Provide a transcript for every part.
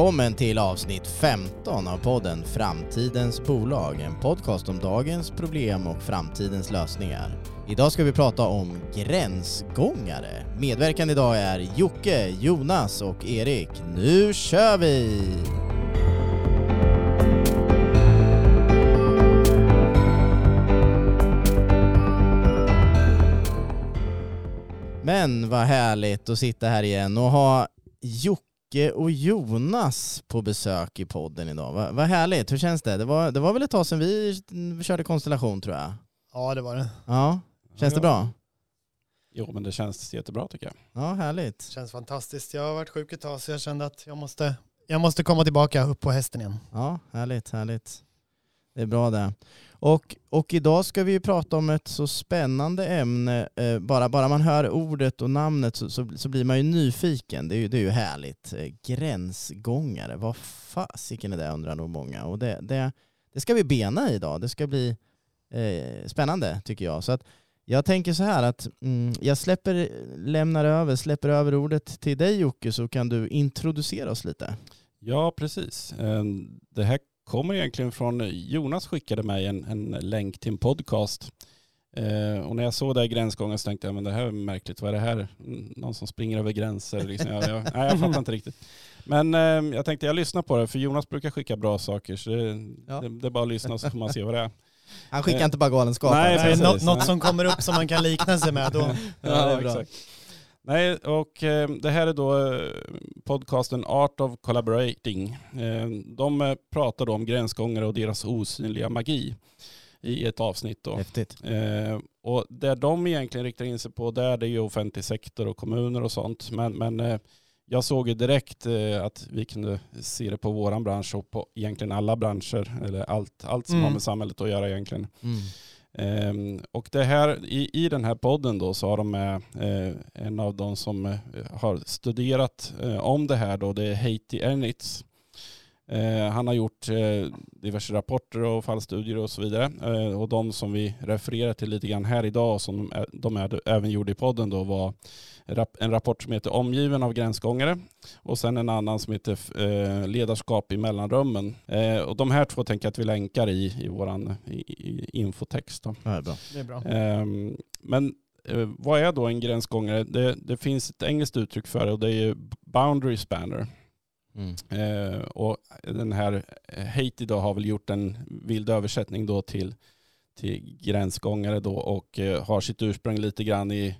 Välkommen till avsnitt 15 av podden Framtidens bolag. En podcast om dagens problem och framtidens lösningar. Idag ska vi prata om gränsgångare. Medverkande idag är Jocke, Jonas och Erik. Nu kör vi! Men vad härligt att sitta här igen och ha Jocke och Jonas på besök i podden idag. Vad, vad härligt, hur känns det? Det var, det var väl ett tag sedan vi körde konstellation tror jag? Ja, det var det. Ja, känns det bra? Jo, men det känns jättebra tycker jag. Ja, härligt. Det känns fantastiskt. Jag har varit sjuk ett tag så jag kände att jag måste, jag måste komma tillbaka upp på hästen igen. Ja, härligt, härligt. Det är bra det. Och, och idag ska vi ju prata om ett så spännande ämne. Eh, bara, bara man hör ordet och namnet så, så, så blir man ju nyfiken. Det är ju, det är ju härligt. Eh, gränsgångare, vad fasiken är det undrar nog många. Och det, det, det ska vi bena i idag. Det ska bli eh, spännande tycker jag. Så att jag tänker så här att mm, jag släpper, lämnar över, släpper över ordet till dig Jocke så kan du introducera oss lite. Ja, precis. Eh, det här kommer egentligen från Jonas skickade mig en, en länk till en podcast. Eh, och när jag såg det i gränsgången så tänkte jag, men det här är märkligt, vad är det här? Någon som springer över gränser? Liksom. Jag, jag, nej, jag fattar inte riktigt. Men eh, jag tänkte jag lyssnar på det, för Jonas brukar skicka bra saker, så det, ja. det, det är bara att lyssna så får man se vad det är. Han skickar eh, inte bara galenskap. Nej, precis. Något, något som kommer upp som man kan likna sig med. Då. Ja, ja exakt. Nej, och eh, det här är då eh, podcasten Art of Collaborating. Eh, de pratar då om gränsgångare och deras osynliga magi i ett avsnitt. Då. Häftigt. Eh, och det de egentligen riktar in sig på där det är ju offentlig sektor och kommuner och sånt. Men, men jag såg ju direkt att vi kunde se det på våran bransch och på egentligen alla branscher, eller allt, allt som mm. har med samhället att göra egentligen. Mm. Um, och det här, i, i den här podden då så har de med eh, en av de som eh, har studerat eh, om det här då, det är Haiti Ernitz han har gjort diverse rapporter och fallstudier och så vidare. och de som vi refererar till lite grann här idag som de, även gjorde i podden då var en rapport som heter Omgiven av gränsgångare och sen en annan som heter eh, Ledarskap i mellanrummen. Eh, och de här två tänker jag att vi länkar i, i vår infotext. Då. Det är bra. Det är bra. Ehm, men eh, vad är då en gränsgångare? Det, det, finns ett engelskt uttryck för det och det är boundary spanner. Mm. Eh, och den här Haiti då har väl gjort en vild översättning då till, till gränsgångare då och eh, har sitt ursprung lite grann i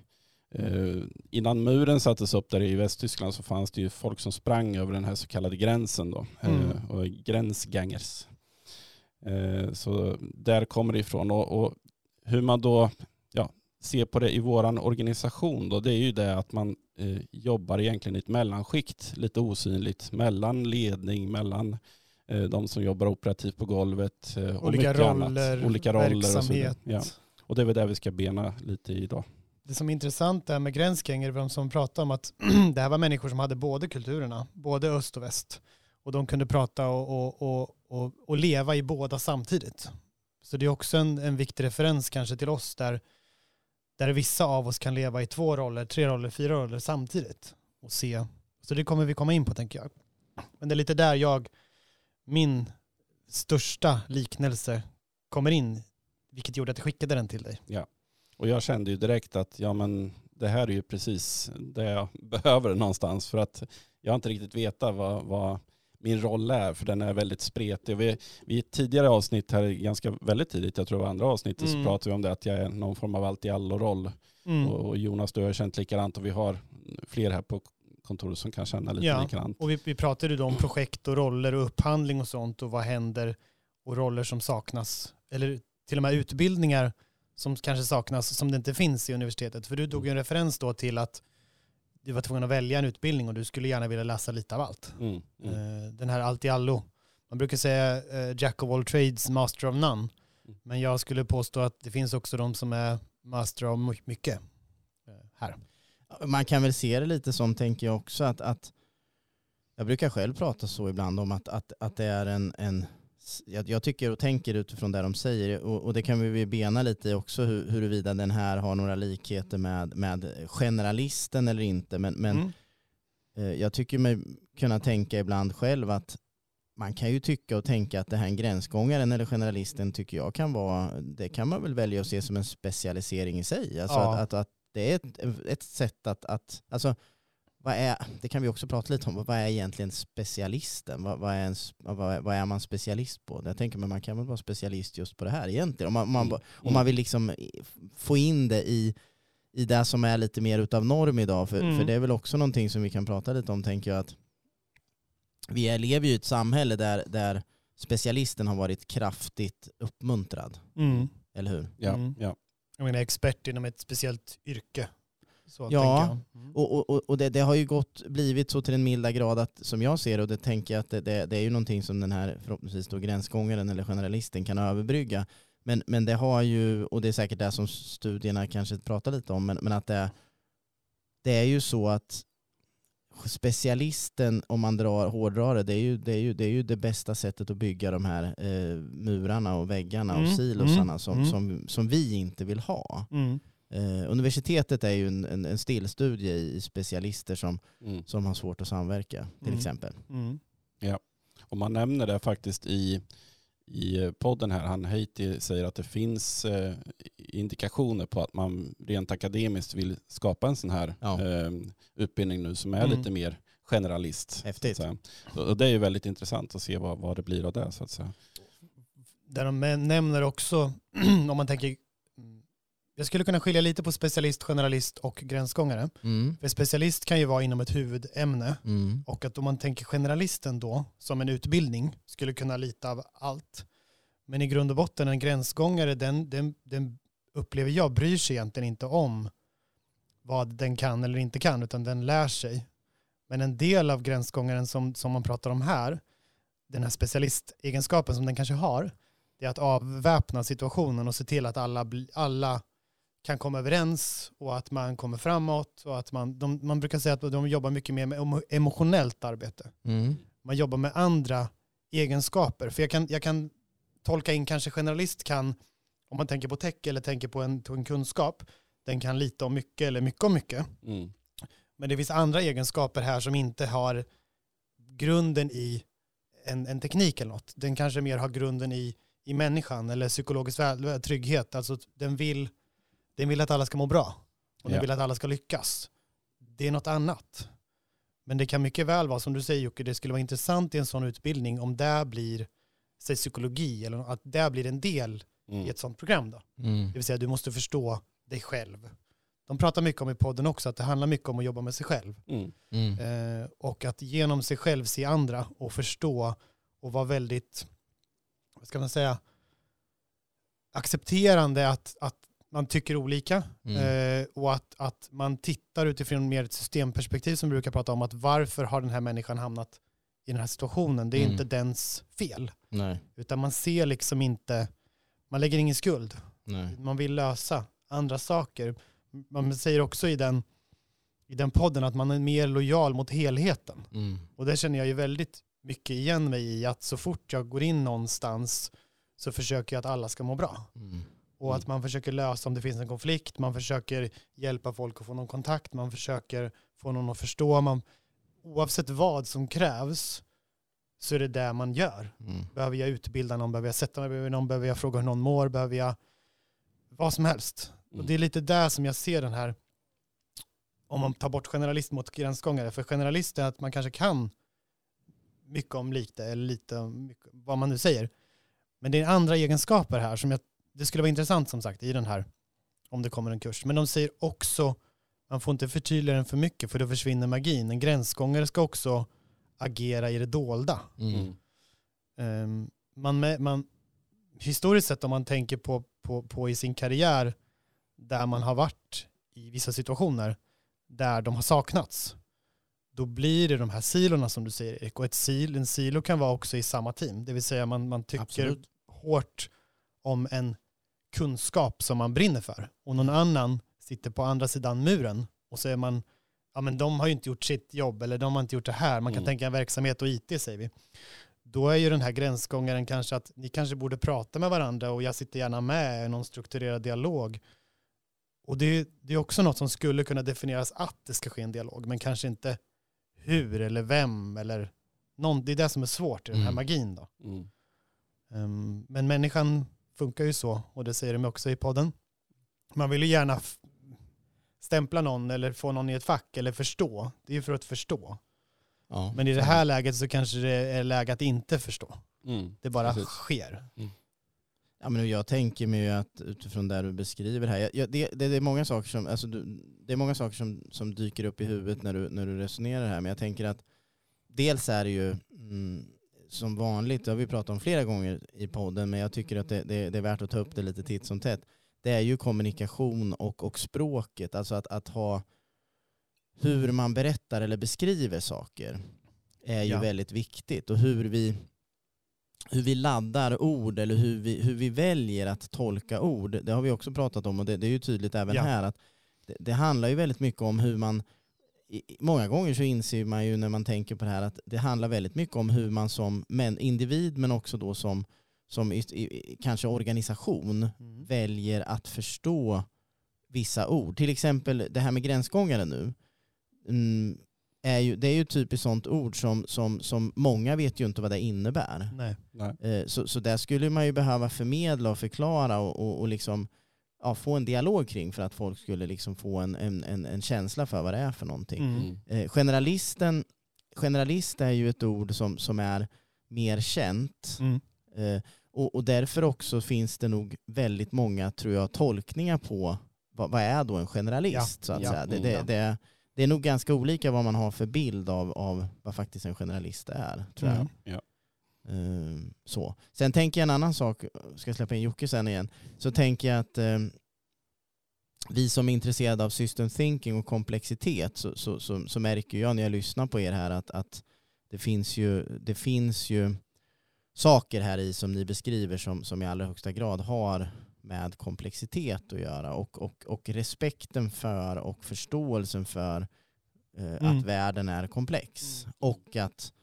Eh, innan muren sattes upp där i Västtyskland så fanns det ju folk som sprang över den här så kallade gränsen då. Eh, mm. och gränsgängers. Eh, så där kommer det ifrån. Och, och, hur man då ser på det i våran organisation då, det är ju det att man eh, jobbar egentligen i ett mellanskikt, lite osynligt, mellan ledning, mellan eh, de som jobbar operativt på golvet eh, och Olika roller, annat. Olika roller, verksamhet. Och, ja. och det är väl det vi ska bena lite i idag det som är intressant är med gränsgängare, de som pratar om att det här var människor som hade både kulturerna, både öst och väst. Och de kunde prata och, och, och, och leva i båda samtidigt. Så det är också en, en viktig referens kanske till oss där, där vissa av oss kan leva i två roller, tre roller, fyra roller samtidigt. Och se. Så det kommer vi komma in på tänker jag. Men det är lite där jag, min största liknelse kommer in, vilket gjorde att jag skickade den till dig. Ja. Och jag kände ju direkt att ja, men det här är ju precis det jag behöver någonstans för att jag har inte riktigt vetat vad, vad min roll är för den är väldigt spretig. Vi, vi ett tidigare avsnitt här, ganska väldigt tidigt, jag tror det var andra avsnittet, mm. så pratade vi om det att jag är någon form av allt i allo-roll. Mm. Och, och, Jonas, du har känt likadant och vi har fler här på kontoret som kan känna lite ja. likadant. Och vi, vi pratade då om projekt och roller och upphandling och sånt och vad händer och roller som saknas. Eller till och med utbildningar som kanske saknas, som det inte finns i universitetet. För du tog ju en referens då till att du var tvungen att välja en utbildning och du skulle gärna vilja läsa lite av allt. Mm, mm. Eh, den här allt i allo. Man brukar säga uh, Jack of all trades, master of none. Mm. Men jag skulle påstå att det finns också de som är master of mycket uh, här. Man kan väl se det lite som, tänker jag också, att, att jag brukar själv prata så ibland om att, att, att det är en, en jag, jag, tycker och tänker utifrån det de säger och, och det kan vi bena lite i också hur, huruvida den här har några likheter med, med generalisten eller inte. Men, men mm. eh, jag tycker mig kunna tänka ibland själv att man kan ju tycka och tänka att det här gränsgångaren eller generalisten tycker jag kan vara, det kan man väl välja att se som en specialisering i sig. Alltså Ja. att, att, att det är ett, ett sätt att, att alltså, vad är, det kan vi också prata lite om, vad är egentligen specialisten? Vad, vad, är, en, vad, är, vad är man specialist på? Jag tänker men man kan väl vara specialist just på det här egentligen. Om man, om man, Mm. om man vill liksom få in det i, i det som är lite mer utav norm idag. För, Mm. för det är väl också någonting som vi kan prata lite om, tänker jag. att Vi lever ju i ett samhälle där, där specialisten har varit kraftigt uppmuntrad. Mm. Eller hur? Ja, Mm. ja. Jag menar expert inom ett speciellt yrke. Så Ja. Mm. Och, och, och- det, det har ju gått, blivit så till den milda grad att, som jag ser och det tänker jag att det, det, det är ju någonting som den här förhoppningsvis då gränsgångaren eller generalisten kan överbrygga. Men, men det har ju, och det är säkert det som studierna kanske pratar lite om, men, men att det, det är ju så att specialisten, om man drar, hårdrar det, det är, ju, det, är ju, det är ju det bästa sättet att bygga de här eh, murarna och väggarna Mm, och silosarna mm, som, mm. som, som vi inte vill ha. Mm. Eh, universitetet är ju en, en, en stillstudie i specialister som, Mm. som har svårt att samverka till Mm. exempel. Mm. Och man nämner det faktiskt i, i podden här. Han Heiti säger att det finns eh, indikationer på att man rent akademiskt vill skapa en sån här Ja. eh, utbildning nu som är Mm. lite mer generalist. så Häftigt. säga. Och och det är ju väldigt intressant att se vad, vad det blir av det så att säga. Där de nämner också, om man tänker, jag skulle kunna skilja lite på specialist, generalist och gränsgångare. Mm. För specialist kan ju vara inom ett huvudämne Mm. och att om man tänker generalisten då som en utbildning skulle kunna lita av allt. Men i grund och botten en gränsgångare den, den, den upplever jag bryr sig egentligen inte om vad den kan eller inte kan utan den lär sig. Men en del av gränsgångaren som, som man pratar om här, den här specialistegenskapen som den kanske har, det är att avväpna situationen och se till att alla, alla kan komma överens och att man kommer framåt och att man, de, man brukar säga att de jobbar mycket mer med emo- emotionellt arbete. Mm. Man jobbar med andra egenskaper. För jag kan, jag kan tolka in kanske generalist kan, om man tänker på tech eller tänker på en, på en kunskap, den kan lite om mycket eller mycket om mycket. Mm. Men det finns andra egenskaper här som inte har grunden i en, en teknik eller något. Den kanske mer har grunden i, i människan eller psykologisk trygghet. Alltså den vill, den vill att alla ska må bra och den Ja. vill att alla ska lyckas. Det är något annat. Men det kan mycket väl vara, som du säger Jocke, det skulle vara intressant i en sån utbildning om det blir säg, psykologi eller att det blir en del Mm. i ett sånt program. Då. Mm. Det vill säga du måste förstå dig själv. De pratar mycket om i podden också att det handlar mycket om att jobba med sig själv. Mm. Mm. Eh, och att genom sig själv se andra och förstå och vara väldigt, vad ska man säga, accepterande att, att man tycker olika Mm. eh, och att, att man tittar utifrån mer ett systemperspektiv som vi brukar prata om att varför har den här människan hamnat i den här situationen? Det är Mm. inte dens fel, Nej. utan man ser liksom inte, man lägger ingen skuld. Nej. Man vill lösa andra saker. Man säger också i den, i den podden att man är mer lojal mot helheten. Mm. Och det känner jag ju väldigt mycket igen mig i att så fort jag går in någonstans så försöker jag att alla ska må bra. Mm. Och att man försöker lösa om det finns en konflikt, man försöker hjälpa folk att få någon kontakt, man försöker få någon att förstå. Man, oavsett vad som krävs så är det det man gör. Mm. Behöver jag utbilda någon, behöver jag sätta mig bredvid någon, behöver jag fråga hur någon mår, behöver jag vad som helst. Mm. Och det är lite där som jag ser den här, om man tar bort generalist mot gränsgångare, för generalist är att man kanske kan mycket om lite, eller lite om mycket, vad man nu säger. Men det är andra egenskaper här som jag, det skulle vara intressant som sagt i den här, om det kommer en kurs. Men de säger också, man får inte förtydliga den för mycket för då försvinner magin. En gränsgångare ska också agera i det dolda. Mm. Ehm, man, med- man, historiskt sett om man tänker på, på, på i sin karriär där man har varit i vissa situationer där de har saknats, då blir det de här silorna som du säger Erik. Och ett sil, en silo kan vara också i samma team, det vill säga man, man tycker Absolut. hårt om en kunskap som man brinner för och någon annan sitter på andra sidan muren och så är man, ja men de har ju inte gjort sitt jobb eller de har inte gjort det här. Man kan Mm. tänka en verksamhet och IT säger vi. Då är ju den här gränsgångaren kanske att ni kanske borde prata med varandra och jag sitter gärna med i någon strukturerad dialog. Och det, det är också något som skulle kunna definieras att det ska ske en dialog, men kanske inte hur eller vem eller någon, det är det som är svårt i den här Mm. magin då. Mm. Ehm, men människan funkar ju så och det säger de också i podden. Man vill ju gärna stämpla någon eller få någon i ett fack eller förstå. Det är ju för att förstå. Ja. Men i det här läget så kanske det är läge att inte förstå. Mm. Det bara Precis. sker. Ja, men jag tänker mig ju att utifrån det du beskriver här, jag, jag, det, det, det är många saker som, alltså du, det är många saker som, som dyker upp i huvudet när du, när du resonerar här, men jag tänker att dels är det ju mm, som vanligt, det har vi pratat om flera gånger i podden, men jag tycker att det, det, det är värt att ta upp det lite titt som tätt. Det är ju kommunikation och, och språket, alltså att, att ha hur man berättar eller beskriver saker är ju Ja. väldigt viktigt och hur vi hur vi laddar ord eller hur vi, hur vi väljer att tolka ord, det har vi också pratat om och det, det är ju tydligt även Ja. här att det, det handlar ju väldigt mycket om hur man, många gånger så inser man ju när man tänker på det här att det handlar väldigt mycket om hur man som individ men också då som, som kanske organisation väljer att förstå vissa ord. Till exempel det här med gränsgångare nu. Mm, är ju, det är ju typiskt sånt ord som, som, som många vet ju inte vad det innebär. Nej. Nej. Eh, Så, så där skulle man ju behöva förmedla och förklara och, och, och liksom, ja, få en dialog kring för att folk skulle liksom få en, en, en, en känsla för vad det är för någonting. Mm. Mm. Eh, generalisten, generalist är ju ett ord som, som är mer känt. Mm. Eh, och, och därför också finns det nog väldigt många, tror jag, tolkningar på vad, vad är då en generalist? Ja. Så att Ja. säga. Det, Mm. det, Ja. det, det är nog ganska olika vad man har för bild av, av vad faktiskt en generalist är. Tror jag. Mm. Ja. Eh, så. Sen tänker jag en annan sak, ska jag släppa in Jocke sen igen, så tänker jag att eh, vi som är intresserade av system thinking och komplexitet så, så, så, så märker jag när jag lyssnar på er här att, att det, finns ju, det finns ju saker här i som ni beskriver som, som i allra högsta grad har med komplexitet att göra och, och, och respekten för och förståelsen för eh, Mm. att världen är komplex Mm. och att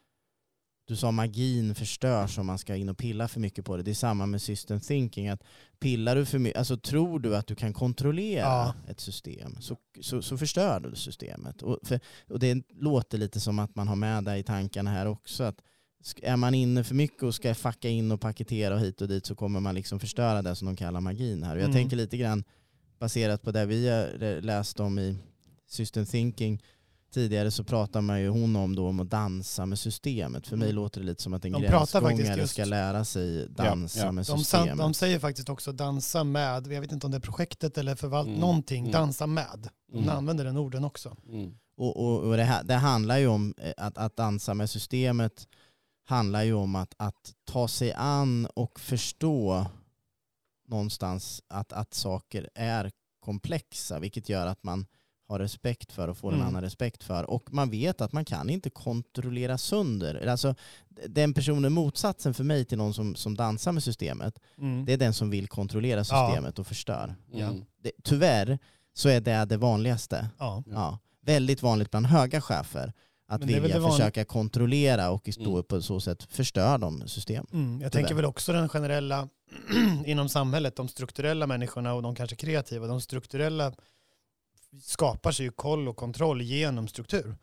du sa magin förstörs om man ska in och pilla för mycket på det. Det är samma med system thinking. Att pillar du för mycket, alltså tror du att du kan kontrollera Ja. ett system så, så, så förstör du systemet. Och, för, och det låter lite som att man har med det i tankarna här också. Att är man inne för mycket och ska fucka in och paketera och hit och dit så kommer man liksom förstöra det som de kallar magin här. Och jag Mm. tänker lite grann baserat på det vi har läst om i system thinking tidigare så pratar man ju hon om då om att dansa med systemet. För mig Mm. låter det lite som att en De gränsgångare just- ska lära sig dansa ja. med De, systemet. de säger faktiskt också dansa med, jag vet inte om det är projektet eller förvalt, Mm. någonting, Mm. dansa med. De Mm. använder den orden också. Mm. Och, och, och det, här, det handlar ju om eh, att, att dansa med systemet handlar ju om att, att ta sig an och förstå någonstans att, att saker är komplexa, vilket gör att man har respekt för och får en Mm. annan respekt för. Och man vet att man kan inte kontrollera sönder. Alltså, den personen motsatsen för mig till någon som, som dansar med systemet, Mm. det är den som vill kontrollera Ja. systemet och förstör. Mm. Det, tyvärr så är det det vanligaste. Ja. Ja. Väldigt vanligt bland höga chefer att Men vilja försöka kontrollera och i stå Mm. på så sätt förstör de system. Mm, jag Tyvärr. tänker väl också den generella inom samhället, de strukturella människorna och de kanske kreativa, de strukturella skapar sig ju koll och kontroll genom struktur.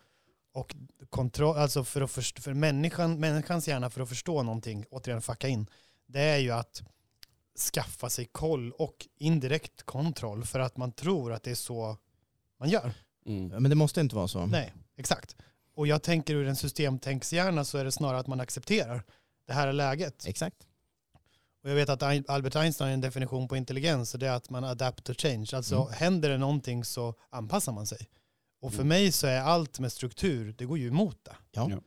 Och kontroll, alltså för, att först, för människan, människans hjärna för att förstå någonting, återigen fucka in, det är ju att skaffa sig koll och indirekt kontroll för att man tror att det är så man gör. Mm. Men det måste inte vara så. Nej, exakt. Och jag tänker ur en systemtänkshjärna så är det snarare att man accepterar det här är läget. Exakt. Och jag vet att Albert Einstein har en definition på intelligens och det är att man adapt to change. Alltså Mm. händer det någonting så anpassar man sig. Och för Mm. mig så är allt med struktur, det går ju emot det. Ja. Ja.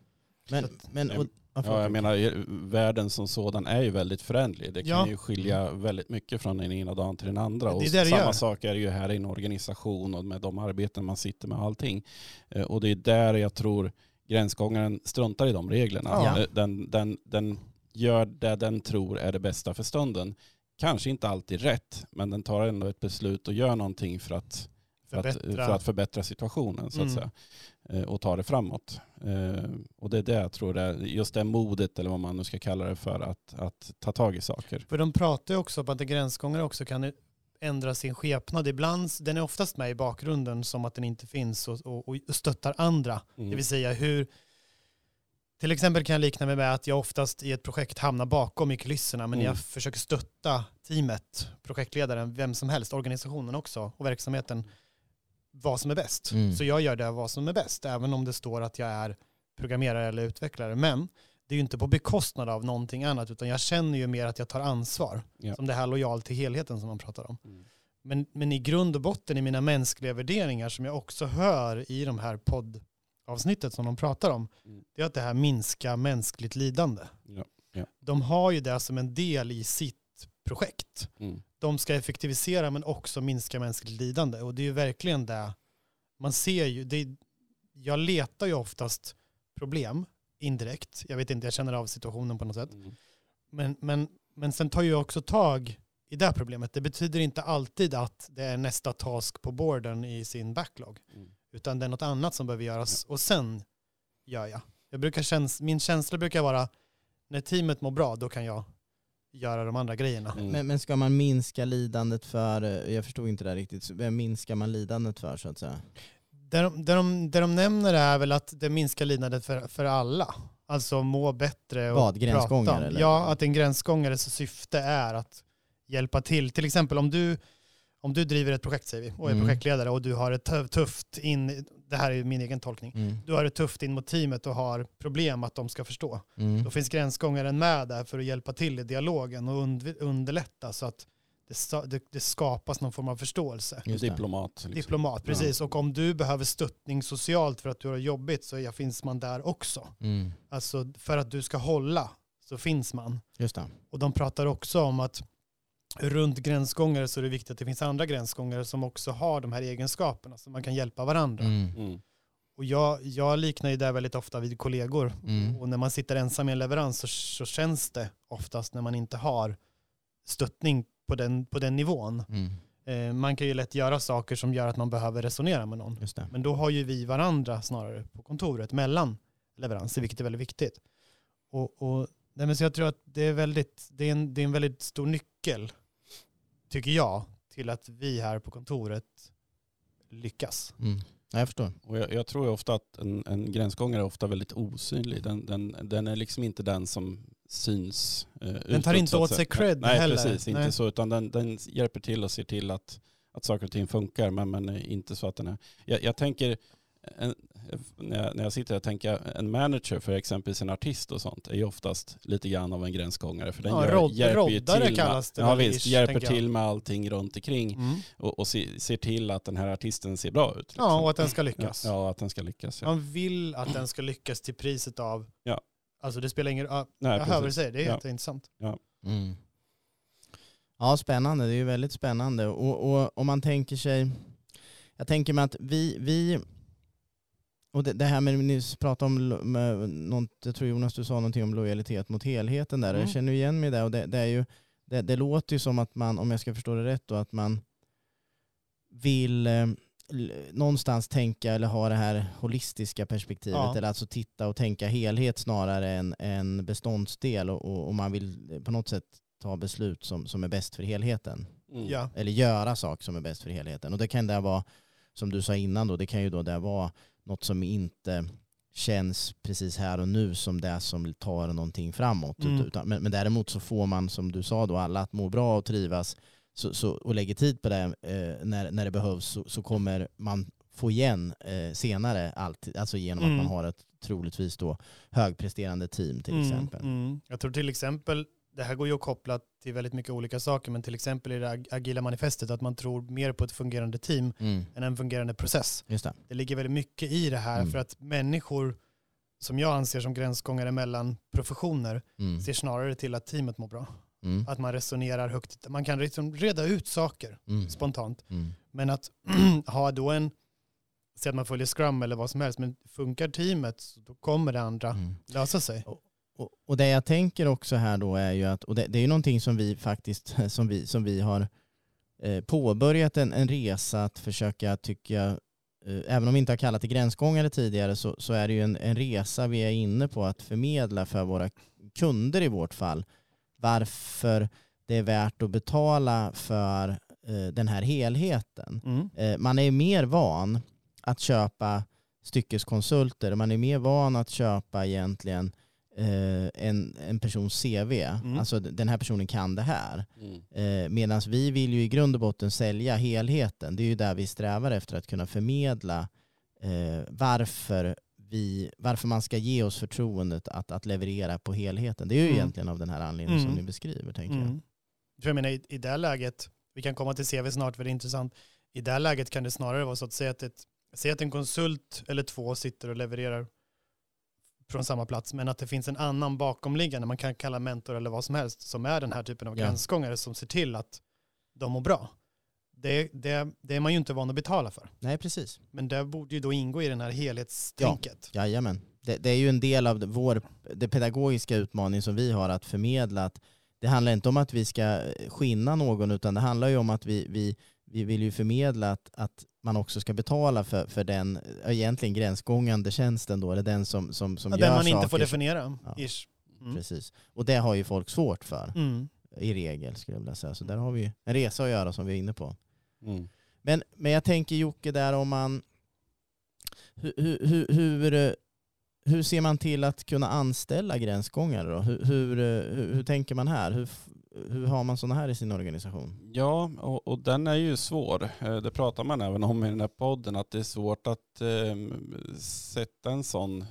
Men, Så men, och, ja, jag menar eh, världen som sådan är ju väldigt förändlig. Det kan Ja. ju skilja väldigt mycket från den ena dagen till den andra. Och det det samma gör. sak är det ju här i en organisation och med de arbeten man sitter med och allting. Eh, Och det är där jag tror gränsgångaren struntar i de reglerna. Ja. Eh, Den, den, den gör det den tror är det bästa för stunden. Kanske inte alltid rätt, men den tar ändå ett beslut och gör någonting för att för att, Förbättra. för att förbättra situationen så att Mm. säga. Eh, Och ta det framåt. Eh, Och det är det jag tror är just det modet eller vad man nu ska kalla det för att, att ta tag i saker. För de pratar ju också om att gränsgångare också kan ändra sin skepnad. Ibland, den är oftast med i bakgrunden som att den inte finns och, och, och stöttar andra. Mm. Det vill säga hur, till exempel kan jag likna mig med att jag oftast i ett projekt hamnar bakom i kulisserna men Mm. jag försöker stötta teamet, projektledaren, vem som helst, organisationen också och verksamheten vad som är bäst. Mm. Så jag gör det vad som är bäst, även om det står att jag är programmerare eller utvecklare. Men det är ju inte på bekostnad av någonting annat, utan jag känner ju mer att jag tar ansvar. Ja. Som det här lojal till helheten som man pratar om. Mm. Men, men i grund och botten i mina mänskliga värderingar som jag också hör i de här poddavsnittet som de pratar om, Mm. det är att det här minska mänskligt lidande. Ja. Ja. De har ju det som en del i sitt projekt. Mm. De ska effektivisera men också minska mänskligt lidande. Och det är ju verkligen det man ser ju. Det, jag letar ju oftast problem indirekt. Jag vet inte, jag känner av situationen på något sätt. Mm. Men, men, men sen tar jag också tag i det problemet. Det betyder inte alltid att det är nästa task på borden i sin backlog. Mm. Utan det är något annat som behöver göras och sen gör jag. jag brukar käns min känsla brukar vara när teamet mår bra då kan jag göra de andra grejerna. Mm. Men, men ska man minska lidandet för, jag förstod inte det här riktigt, vem minskar man lidandet för så att säga? Det de, det, de, det de nämner är väl att det minskar lidandet för, för alla. Alltså må bättre och Vad, gränsgångare, prata. eller? Ja, att en gränsgångares syfte är att hjälpa till. Till exempel om du, om du driver ett projekt säger vi, och är Mm. projektledare och du har ett tuff- tufft in, det här är min egen tolkning, Mm. du har det tufft in mot teamet och har problem att de ska förstå. Mm. Då finns gränsgångaren med där för att hjälpa till i dialogen och und- underlätta så att det, det, det skapas någon form av förståelse. Diplomat. Liksom. Diplomat, precis. Och om du behöver stöttning socialt för att du har jobbigt så ja, finns man där också. Mm. Alltså för att du ska hålla så finns man. Just det. Och de pratar också om att runt gränsgångare så är det viktigt att det finns andra gränsgångare som också har de här egenskaperna så man kan hjälpa varandra. Mm. Mm. Och jag, jag liknar ju det väldigt ofta vid kollegor. Mm. Och när man sitter ensam i en leverans så, så känns det oftast när man inte har stöttning på den, på den nivån. Mm. Eh, man kan ju lätt göra saker som gör att man behöver resonera med någon. Just det. Men då har ju vi varandra snarare på kontoret mellan leveranser, vilket är väldigt viktigt. Och, och, nej men så jag tror att det är, väldigt, det, är en, det är en väldigt stor nyckel, tycker jag, till att vi här på kontoret lyckas. Mm. Ja, jag förstår. Och jag, jag tror ju ofta att en, en gränsgångare är ofta väldigt osynlig. Den, den, den är liksom inte den som syns eh, Den tar utåt, inte så att åt sig cred Nej, heller. precis. Nej. Inte så, utan den, den hjälper till och ser till att, att saker och ting funkar. Men, men inte så att den är... Jag, jag tänker, en, när, jag, när jag sitter här tänker en manager för exempelvis en artist och sånt är ju oftast lite grann av en gränsgångare. För den Ja, gör, rod- hjälper ju till med, ja, visst, ish, hjälper jag. till med allting runt omkring Mm. och, och se, ser till att den här artisten ser bra ut. liksom. Ja, och att den ska lyckas. Ja, ja, att den ska lyckas. Ja. Man vill att den ska lyckas till priset av, Ja. alltså det spelar ingen roll, jag hör vad du säger, det är Ja. jätteintressant. Mm. Ja, spännande. Det är ju väldigt spännande. Och, och om man tänker sig, jag tänker mig att vi, vi och det, det här med, ni pratade om, med, något, jag tror Jonas du sa någonting om lojalitet mot helheten där. Mm. Jag känner ju igen mig där och det, det är ju, det, det låter ju som att man, om jag ska förstå det rätt då, att man vill eh, någonstans tänka eller ha det här holistiska perspektivet Ja. eller alltså titta och tänka helhet snarare än, än beståndsdel och, och, och man vill på något sätt ta beslut som, som är bäst för helheten. Mm. Ja. Eller göra saker som är bäst för helheten. Och det kan det vara, som du sa innan då, det kan ju då det vara något som inte känns precis här och nu som det som tar någonting framåt. Mm. Utan, men, men däremot så får man, som du sa då, alla att må bra och trivas så, så, och lägger tid på det eh, när, när det behövs så, så kommer man få igen eh, senare allt, alltså genom Mm. att man har ett troligtvis då högpresterande team till exempel. Mm, mm. Jag tror till exempel, det här går ju att koppla till väldigt mycket olika saker, men till exempel i det ag- agila manifestet att man tror mer på ett fungerande team Mm. än en fungerande process. Just det. Det ligger väldigt mycket i det här Mm. för att människor som jag anser som gränsgångare mellan professioner Mm. ser snarare till att teamet mår bra. Mm. Att man resonerar högt. Man kan liksom reda ut saker Mm. spontant. Mm. Men att ha då en, säg att man följer scrum eller vad som helst, men funkar teamet så då kommer det andra lösa sig. Och, och det jag tänker också här då är ju att, och det, det är ju någonting som vi faktiskt, som vi, som vi har eh, påbörjat en, en resa att försöka, tycker jag, eh, även om vi inte har kallat det gränsgångare tidigare, så, så är det ju en, en resa vi är inne på att förmedla för våra kunder i vårt fall, varför det är värt att betala för eh, den här helheten. Mm. Eh, man är mer van att köpa styckeskonsulter, man är mer van att köpa egentligen en, en persons CV. Mm. Alltså den här personen kan det här. Mm. Eh, Medan vi vill ju i grund och botten sälja helheten. Det är ju där vi strävar efter att kunna förmedla eh, varför, vi, varför man ska ge oss förtroendet att, att leverera på helheten. Det är ju Mm. egentligen av den här anledningen som Mm. ni beskriver, tänker jag. Mm. För jag menar, i, i det här läget, vi kan komma till CV snart för det är intressant, i det läget kan det snarare vara så att säga att, ett, säga att en konsult eller två sitter och levererar från samma plats, men att det finns en annan bakomliggande, man kan kalla mentor eller vad som helst, som är den här typen av Ja. gränsgångare som ser till att de mår bra. Det, det, det är man ju inte van att betala för. Nej, precis. Men det borde ju då ingå i den här helhetstänket. Jajamän. Det, det är ju en del av vår det pedagogiska utmaning som vi har att förmedla. Att det handlar inte om att vi ska skinna någon utan det handlar ju om att vi, vi, vi vill ju förmedla att, att man också ska betala för, för den ja, egentligen gränsgångande tjänsten då, eller den som, som, som Ja, gör den man saker. inte får definiera. Ja. Ish. Mm. Precis. Och det har ju folk svårt för Mm. i regel skulle jag vilja säga. Så där har vi ju en resa att göra som vi är inne på. Mm. Men, men jag tänker Jocke där om man, hur, hur, hur, hur, eh, hur ser man till att kunna anställa gränsgångare då? Hur, hur, eh, hur, hur tänker man här? Hur, hur har man sådana här i sin organisation? Ja, och, och den är ju svår. Eh, Det pratar man även om i den här podden, att det är svårt att eh, sätta en sån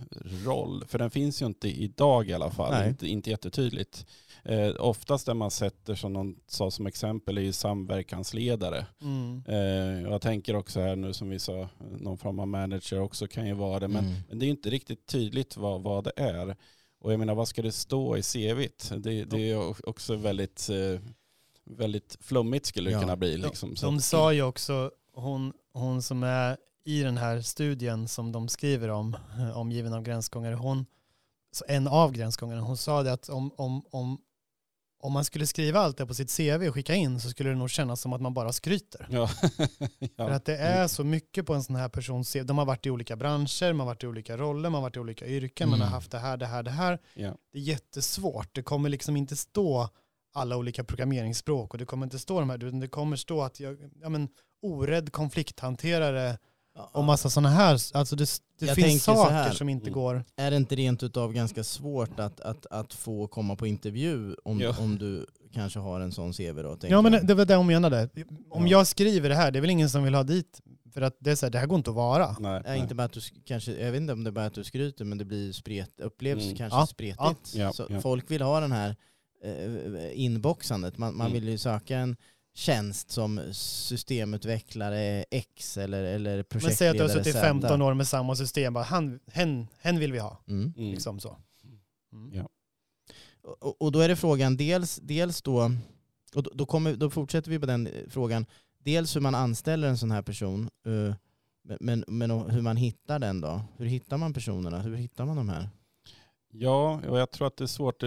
roll. För den finns ju inte idag i alla fall, Nej. inte, inte jättetydligt. Eh, oftast det man sätter som någon sa som exempel är ju samverkansledare. Mm. Eh, jag tänker också här nu som vi sa, någon form av manager också kan ju vara det. Men, Mm. men det är ju inte riktigt tydligt vad, vad det är. Och jag menar, vad ska det stå i CVt? Det, det är också väldigt, eh, väldigt flummigt skulle det Ja. kunna bli. Liksom. De att- sa ju också, hon, hon som är i den här studien som de skriver om, omgiven av gränsgångare, hon, en av gränsgångarna, hon sa det att om, om, om, om man skulle skriva allt det på sitt CV och skicka in så skulle det nog kännas som att man bara skryter. Ja. För ja. att det är så mycket på en sån här persons CV. De har varit i olika branscher, man har varit i olika roller, man har varit i olika yrken, man har Mm. haft det här, det här, det här. Ja. Det är jättesvårt. Det kommer liksom inte stå alla olika programmeringsspråk och det kommer inte stå de här, utan det kommer stå att jag, ja men orädd konflikthanterare och massa sådana här, alltså det, det Jag finns saker här. som inte Mm. går. Är det inte rent utav ganska svårt att, att, att få komma på intervju om, Ja. om du kanske har en sån CV då? Ja men det, var det hon menade. Om Ja. jag skriver det här, det är väl ingen som vill ha dit, för att det är så här, det här går inte att vara. Nej, Ja, inte bara att du sk- kanske, jag vet inte om det är bara att du skryter men det blir spret, upplevs Mm. kanske Ja, spretigt. ja. Så Ja. Folk vill ha den här eh, inboxandet. Man, man Mm. vill ju söka en tjänst som systemutvecklare X eller, eller Men projektledare säg att du har suttit Z. 15 år med samma system, bara, han, hen, hen vill vi ha. Mm. Mm. Liksom så. Mm. Ja. Och, och då är det frågan dels, dels då, och då, då, kommer, då fortsätter vi på den frågan, dels hur man anställer en sån här person, eh, men, men hur man hittar den då? Hur hittar man personerna? Hur hittar man de här? Ja, och jag tror att det är svårt.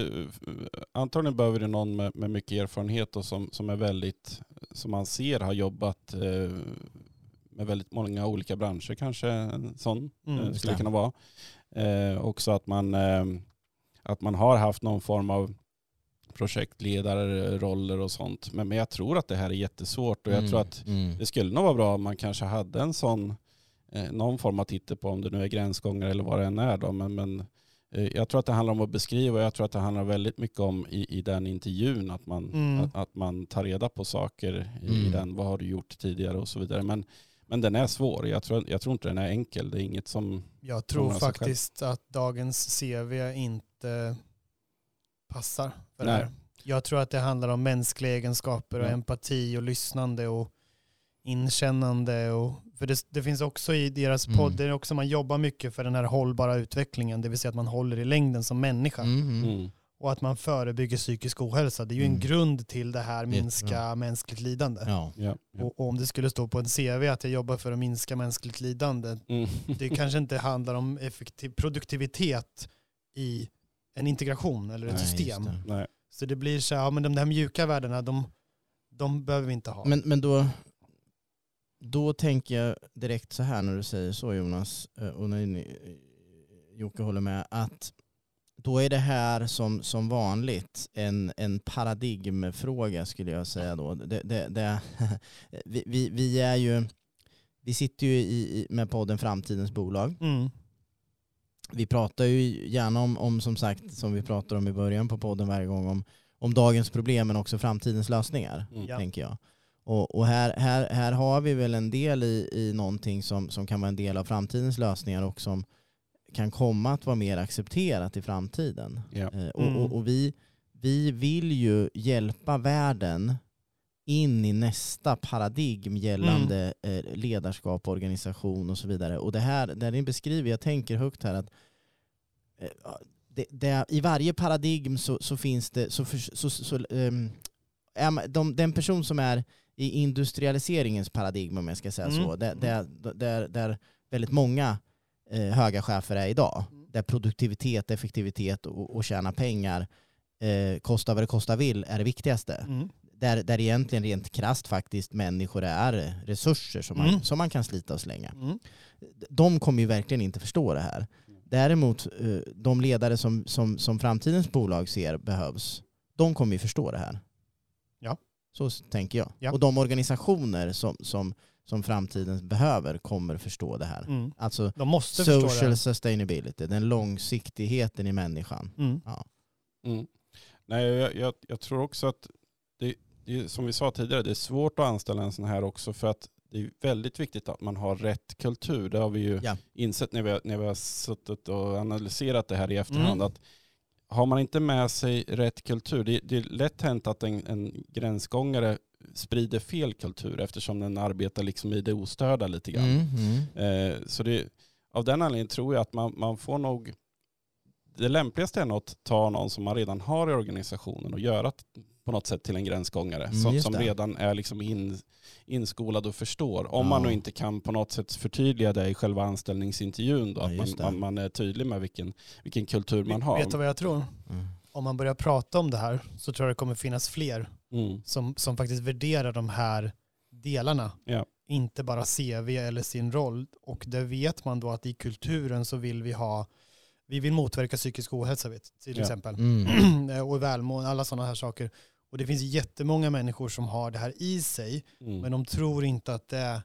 Antagligen behöver det någon med, med mycket erfarenhet och som, som är väldigt, som man ser har jobbat eh, med väldigt många olika branscher kanske en sån Mm, eh, skulle det. kunna vara. Eh, också att man, eh, att man har haft någon form av projektledarroller och sånt. Men, men jag tror att det här är jättesvårt och jag Mm, tror att mm. det skulle nog vara bra om man kanske hade en sån, eh, någon form av titel på om det nu är gränsgångare eller vad det än är då. Men, men jag tror att det handlar om att beskriva och jag tror att det handlar väldigt mycket om i, i den intervjun att man, Mm. att, att man tar reda på saker i, Mm. den. Vad har du gjort tidigare och så vidare. Men, men den är svår. Jag tror, jag tror inte den är enkel. Det är inget som... Jag tror faktiskt att dagens CV inte passar för det Nej. här. Jag tror att det handlar om mänskliga egenskaper och Ja. empati och lyssnande och inkännande. Och, för det, det finns också i deras Mm. podd, det är också man jobbar mycket för den här hållbara utvecklingen, det vill säga att man håller i längden som människa Mm, mm. Och att man förebygger psykisk ohälsa. Det är ju en Mm. grund till det här minska mänskligt lidande. Ja. Ja, ja. Och, och om det skulle stå på en CV att jag jobbar för att minska mänskligt lidande, Mm. det kanske inte handlar om effektiv produktivitet i en integration eller ett Nej, system. det. Så det blir så här, ja men de här mjuka värdena, de, de behöver vi inte ha. Men, men då, då tänker jag direkt så här när du säger så Jonas, eh, och när ni, Jocke håller med, att då är det här som, som vanligt en, en paradigmfråga skulle jag säga då. Det, det, det, vi, vi, vi, är ju, vi sitter ju i, med podden Framtidens bolag. Mm. Vi pratar ju gärna om, om, som sagt, som vi pratar om i början på podden varje gång, om, om dagens problem men också framtidens lösningar, Mm. Tänker jag. Och, och här, här, här har vi väl en del i, i någonting som, som kan vara en del av framtidens lösningar och som kan komma att vara mer accepterat i framtiden. Ja. Eh, och, Mm. och, och vi, vi vill ju hjälpa världen in i nästa paradigm gällande Mm. eh, ledarskap, organisation och så vidare. Och det här, det ni beskriver, jag tänker högt här att eh, det, det, i varje paradigm så, så finns det, så, så, så, är man- de, den person som är i industrialiseringens paradigm om jag ska säga Mm. så, där, där, där, där väldigt många eh, höga chefer är idag, Mm. där produktivitet, effektivitet och, och tjäna pengar, eh, kosta vad det kosta vill, är det viktigaste. Mm. Där, där egentligen rent krasst faktiskt människor är resurser som man, Mm. som man kan slita och slänga. Mm. De kommer ju verkligen inte förstå det här. Däremot eh, de ledare som, som, som framtidens bolag ser behövs, de kommer ju förstå det här. Ja. Så tänker jag. Ja. Och de organisationer som, som, som framtiden behöver kommer förstå det här. Mm. Alltså De måste social det. sustainability, den långsiktigheten i människan. Mm. Mm. Nej, jag, jag, jag tror också att det, det är, som vi sa tidigare, det är svårt att anställa en sån här också för att det är väldigt viktigt att man har rätt kultur. Det har vi ju Ja. insett när vi, har- när vi har suttit och analyserat det här i efterhand. Mm. Att har man inte med sig rätt kultur, det, det är lätt hänt att en, en gränsgångare sprider fel kultur eftersom den arbetar liksom i det ostörda lite grann. Mm, mm. Eh, så det, av den anledningen tror jag att man, man får nog, det lämpligaste är nog att ta någon som man redan har i organisationen och göra på något sätt till en gränsgångare. Mm, som som redan är liksom in, inskolad och förstår. Om man Ja. nu inte kan på något sätt förtydliga det i själva anställningsintervjun. Då, Ja, att man, man, man är tydlig med vilken, vilken kultur man har. Vet du vad jag tror? Mm. Om man börjar prata om det här så tror jag det kommer finnas fler Mm. som, som faktiskt värderar de här delarna. Ja. Inte bara CV eller sin roll. Och det vet man då att i kulturen så vill vi ha, vi vill motverka psykisk ohälsa vet, till Ja. exempel. Mm. och välmående, alla sådana här saker. Och det finns jättemånga människor som har det här i sig, Mm. men de tror inte att det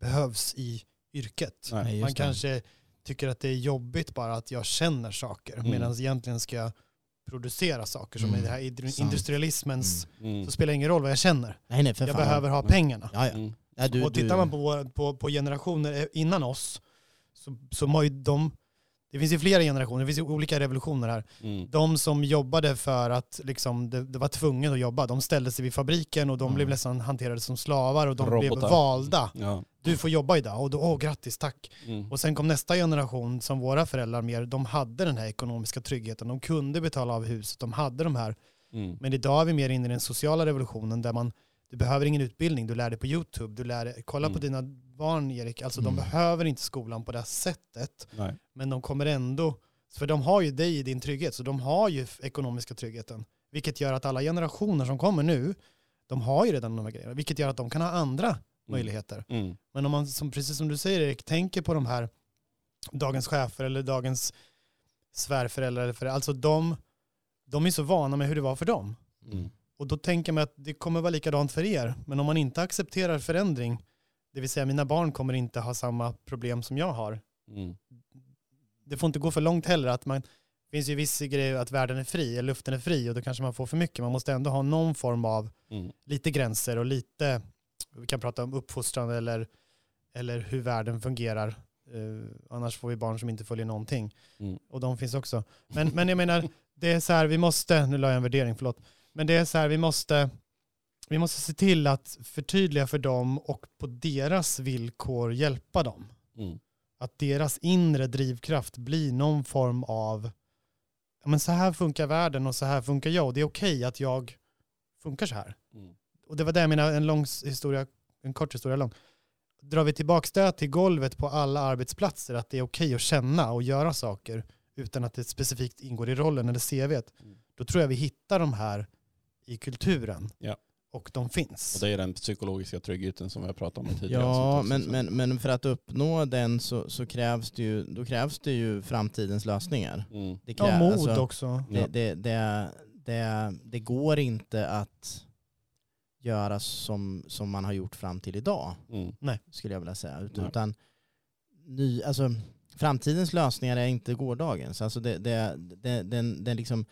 behövs i yrket. Nej. Man det. kanske tycker att det är jobbigt bara att jag känner saker, Mm. medan egentligen ska jag producera saker. Som Mm. i det här industrialismens, Mm. så spelar det ingen roll vad jag känner. Nej, nej, för Jag fan. behöver ha Mm. pengarna. Ja, ja. Mm. Ja, du, och tittar du- man på, på, på generationer innan oss, så, så har ju de, det finns ju flera generationer, det finns ju olika revolutioner här. Mm. De som jobbade för att liksom, det, det var tvunget att jobba, de ställde sig vid fabriken och de Mm. blev nästan hanterade som slavar och de blev Robotar. valda. Ja. Du får jobba idag och då, åh grattis, tack. Mm. Och sen kom nästa generation som våra föräldrar mer, de hade den här ekonomiska tryggheten, de kunde betala av huset, de hade de här. Mm. Men idag är vi mer inne i den sociala revolutionen där man, du behöver ingen utbildning, du lär dig på YouTube, du lär dig, kolla på Mm. dina barn Erik, alltså de Mm. behöver inte skolan på det här sättet, Nej. men de kommer ändå, för de har ju dig i din trygghet, så de har ju ekonomiska tryggheten. Vilket gör att alla generationer som kommer nu, de har ju redan de här grejerna, vilket gör att de kan ha andra möjligheter. Mm. Men om man, som, precis som du säger Erik, tänker på de här dagens chefer eller dagens svärföräldrar, eller föräldrar, alltså de, de är så vana med hur det var för dem. Mm. Och då tänker man att det kommer vara likadant för er. Men om man inte accepterar förändring, det vill säga mina barn kommer inte ha samma problem som jag har. Mm. Det får inte gå för långt heller. Att man, det finns ju vissa grejer att världen är fri, luften är fri och då kanske man får för mycket. Man måste ändå ha någon form av Mm. lite gränser och lite, vi kan prata om uppfostran eller, eller hur världen fungerar. Eh, annars får vi barn som inte följer någonting. Mm. Och de finns också. Men, men jag menar, det är så här, vi måste, nu la jag en värdering, förlåt. Men det är så här, vi måste, vi måste se till att förtydliga för dem och på deras villkor hjälpa dem. Mm. Att deras inre drivkraft blir någon form av, ja men så här funkar världen och så här funkar jag och det är okej att jag funkar så här. Mm. Och det var det jag menade, en lång historia, en kort historia lång. Drar vi tillbaka det till golvet på alla arbetsplatser, att det är okej att känna och göra saker utan att det specifikt ingår i rollen eller CVt, Mm. då tror jag vi hittar de här i kulturen. Ja. Och de finns. Och det är den psykologiska tryggheten som vi har pratat om tidigare. Ja, men, men, men för att uppnå den så, så krävs, det ju, då krävs det ju framtidens lösningar. Mm. Det, ja, krä- mod alltså, också. det, Ja. det, det, det, det går inte att göra som, som man har gjort fram till idag, Mm. skulle jag vilja säga. Ut- Nej. Utan ny, alltså, framtidens lösningar är inte gårdagens. Alltså det, det, det, den, den liksom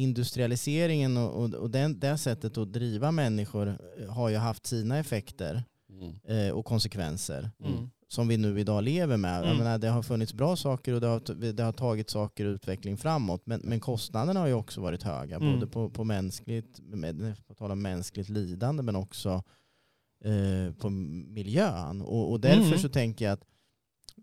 industrialiseringen och, och, och den, det sättet att driva människor har ju haft sina effekter Mm. eh, och konsekvenser Mm. som vi nu idag lever med. Mm. menar, det har funnits bra saker och det har, det har tagit saker och utveckling framåt. Men, men kostnaderna har ju också varit höga. Mm. Både på, på mänskligt, med, på tal om mänskligt lidande men också eh, på miljön. Och, och därför Mm. så tänker jag att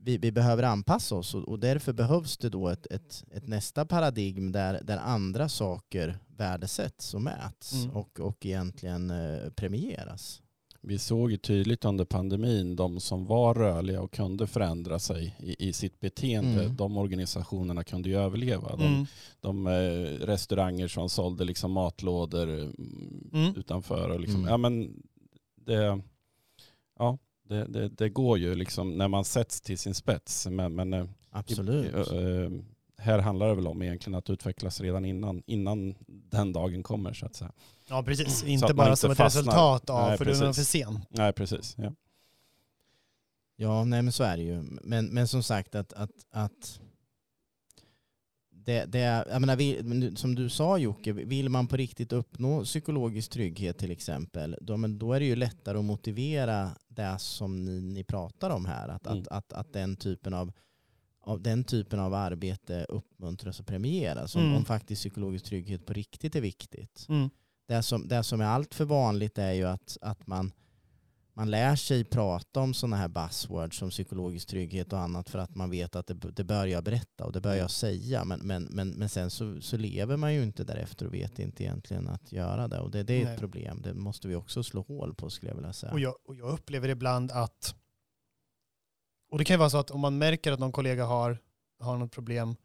vi, vi behöver anpassa oss och, och därför behövs det då ett, ett, ett nästa paradigm där, där andra saker värdesätts och mäts Mm. och, och egentligen eh, premieras. Vi såg ju tydligt under pandemin de som var rörliga och kunde förändra sig i, i sitt beteende. Mm. De organisationerna kunde ju överleva. De, Mm. de eh, restauranger som sålde liksom matlådor mm, Mm. utanför. Och liksom, Mm. ja, men det, ja, det, det, det går ju liksom när man sätts till sin spets. Men, men eh, Absolut. eh, eh, här handlar det väl om egentligen att utvecklas redan innan, innan den dagen kommer så att säga. Ja, precis. Inte bara inte som ett fastnar. resultat av, Nej, för då är för sen. Nej, precis. Ja. Ja, nej men så är det ju. Men, men som sagt att, att, att det, det jag menar, vi, som du sa Jocke, vill man på riktigt uppnå psykologisk trygghet till exempel, då, men då är det ju lättare att motivera det som ni, ni pratar om här. Att, Mm. att, att, att den typen av av den typen av arbete uppmuntras och premieras. Om, Mm. om faktiskt psykologisk trygghet på riktigt är viktigt. Mm. Det som, det som är allt för vanligt är ju att, att man, man lär sig prata om sådana här buzzwords som psykologisk trygghet och annat för att man vet att det, det bör jag berätta och det bör jag säga. Men, men, men, men sen så, så lever man ju inte därefter och vet inte egentligen att göra det. Och det, det är Nej. ett problem. Det måste vi också slå hål på skulle jag vilja säga. Och jag, och jag upplever ibland att, och det kan ju vara så att om man märker att någon kollega har, har något problem,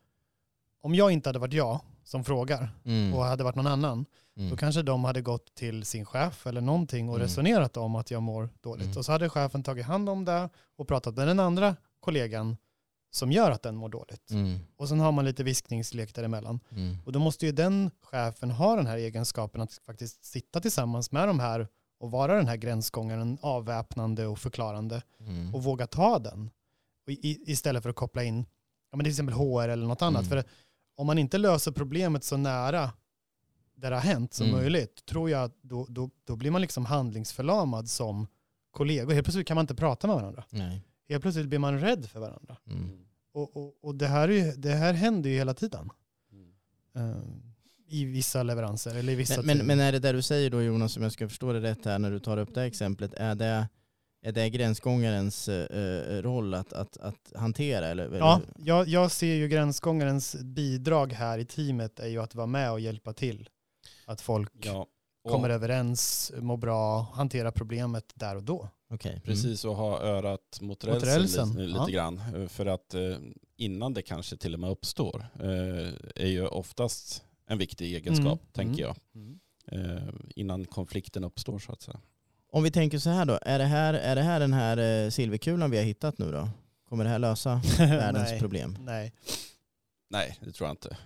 om jag inte hade varit jag som frågar Mm. och hade varit någon annan, Mm. då kanske de hade gått till sin chef eller någonting och Mm. resonerat om att jag mår dåligt. Mm. Och så hade chefen tagit hand om det och pratat med den andra kollegan som gör att den mår dåligt. Mm. Och sen har man lite viskningslek däremellan. Mm. Och då måste ju den chefen ha den här egenskapen att faktiskt sitta tillsammans med de här och vara den här gränsgångaren, avväpnande och förklarande Mm. och våga ta den. I, istället för att koppla in ja, men till exempel HR eller något annat. Mm. För om man inte löser problemet så nära där det har hänt som Mm. möjligt, tror jag att då, då, då blir man liksom handlingsförlamad som kollegor. Helt plötsligt kan man inte prata med varandra. Nej. Helt plötsligt blir man rädd för varandra. Mm. Och, och, och det, här är ju, det här händer ju hela tiden. Mm. eh, I vissa leveranser eller i vissa Men, men, men är det där du säger då Jonas, om jag ska förstå det rätt här när du tar upp det här exemplet, är det, är det gränsgångarens eh, roll att, att, att hantera? Eller, Ja, eller- jag, jag ser ju gränsgångarens bidrag här i teamet är ju att vara med och hjälpa till. Att folk Ja. Och kommer överens, mår bra, hanterar problemet där och då. Okej. Mm. Precis, och ha örat mot rälsen, rälsen, lite, lite ja. grann. För att eh, innan det kanske till och med uppstår eh, är ju oftast en viktig egenskap, Mm. tänker Mm. jag. Eh, innan konflikten uppstår så att säga. Om vi tänker så här då, är det här, är det här den här silverkulan vi har hittat nu då? Kommer det här lösa världens nej, problem? nej, Nej, det tror jag inte.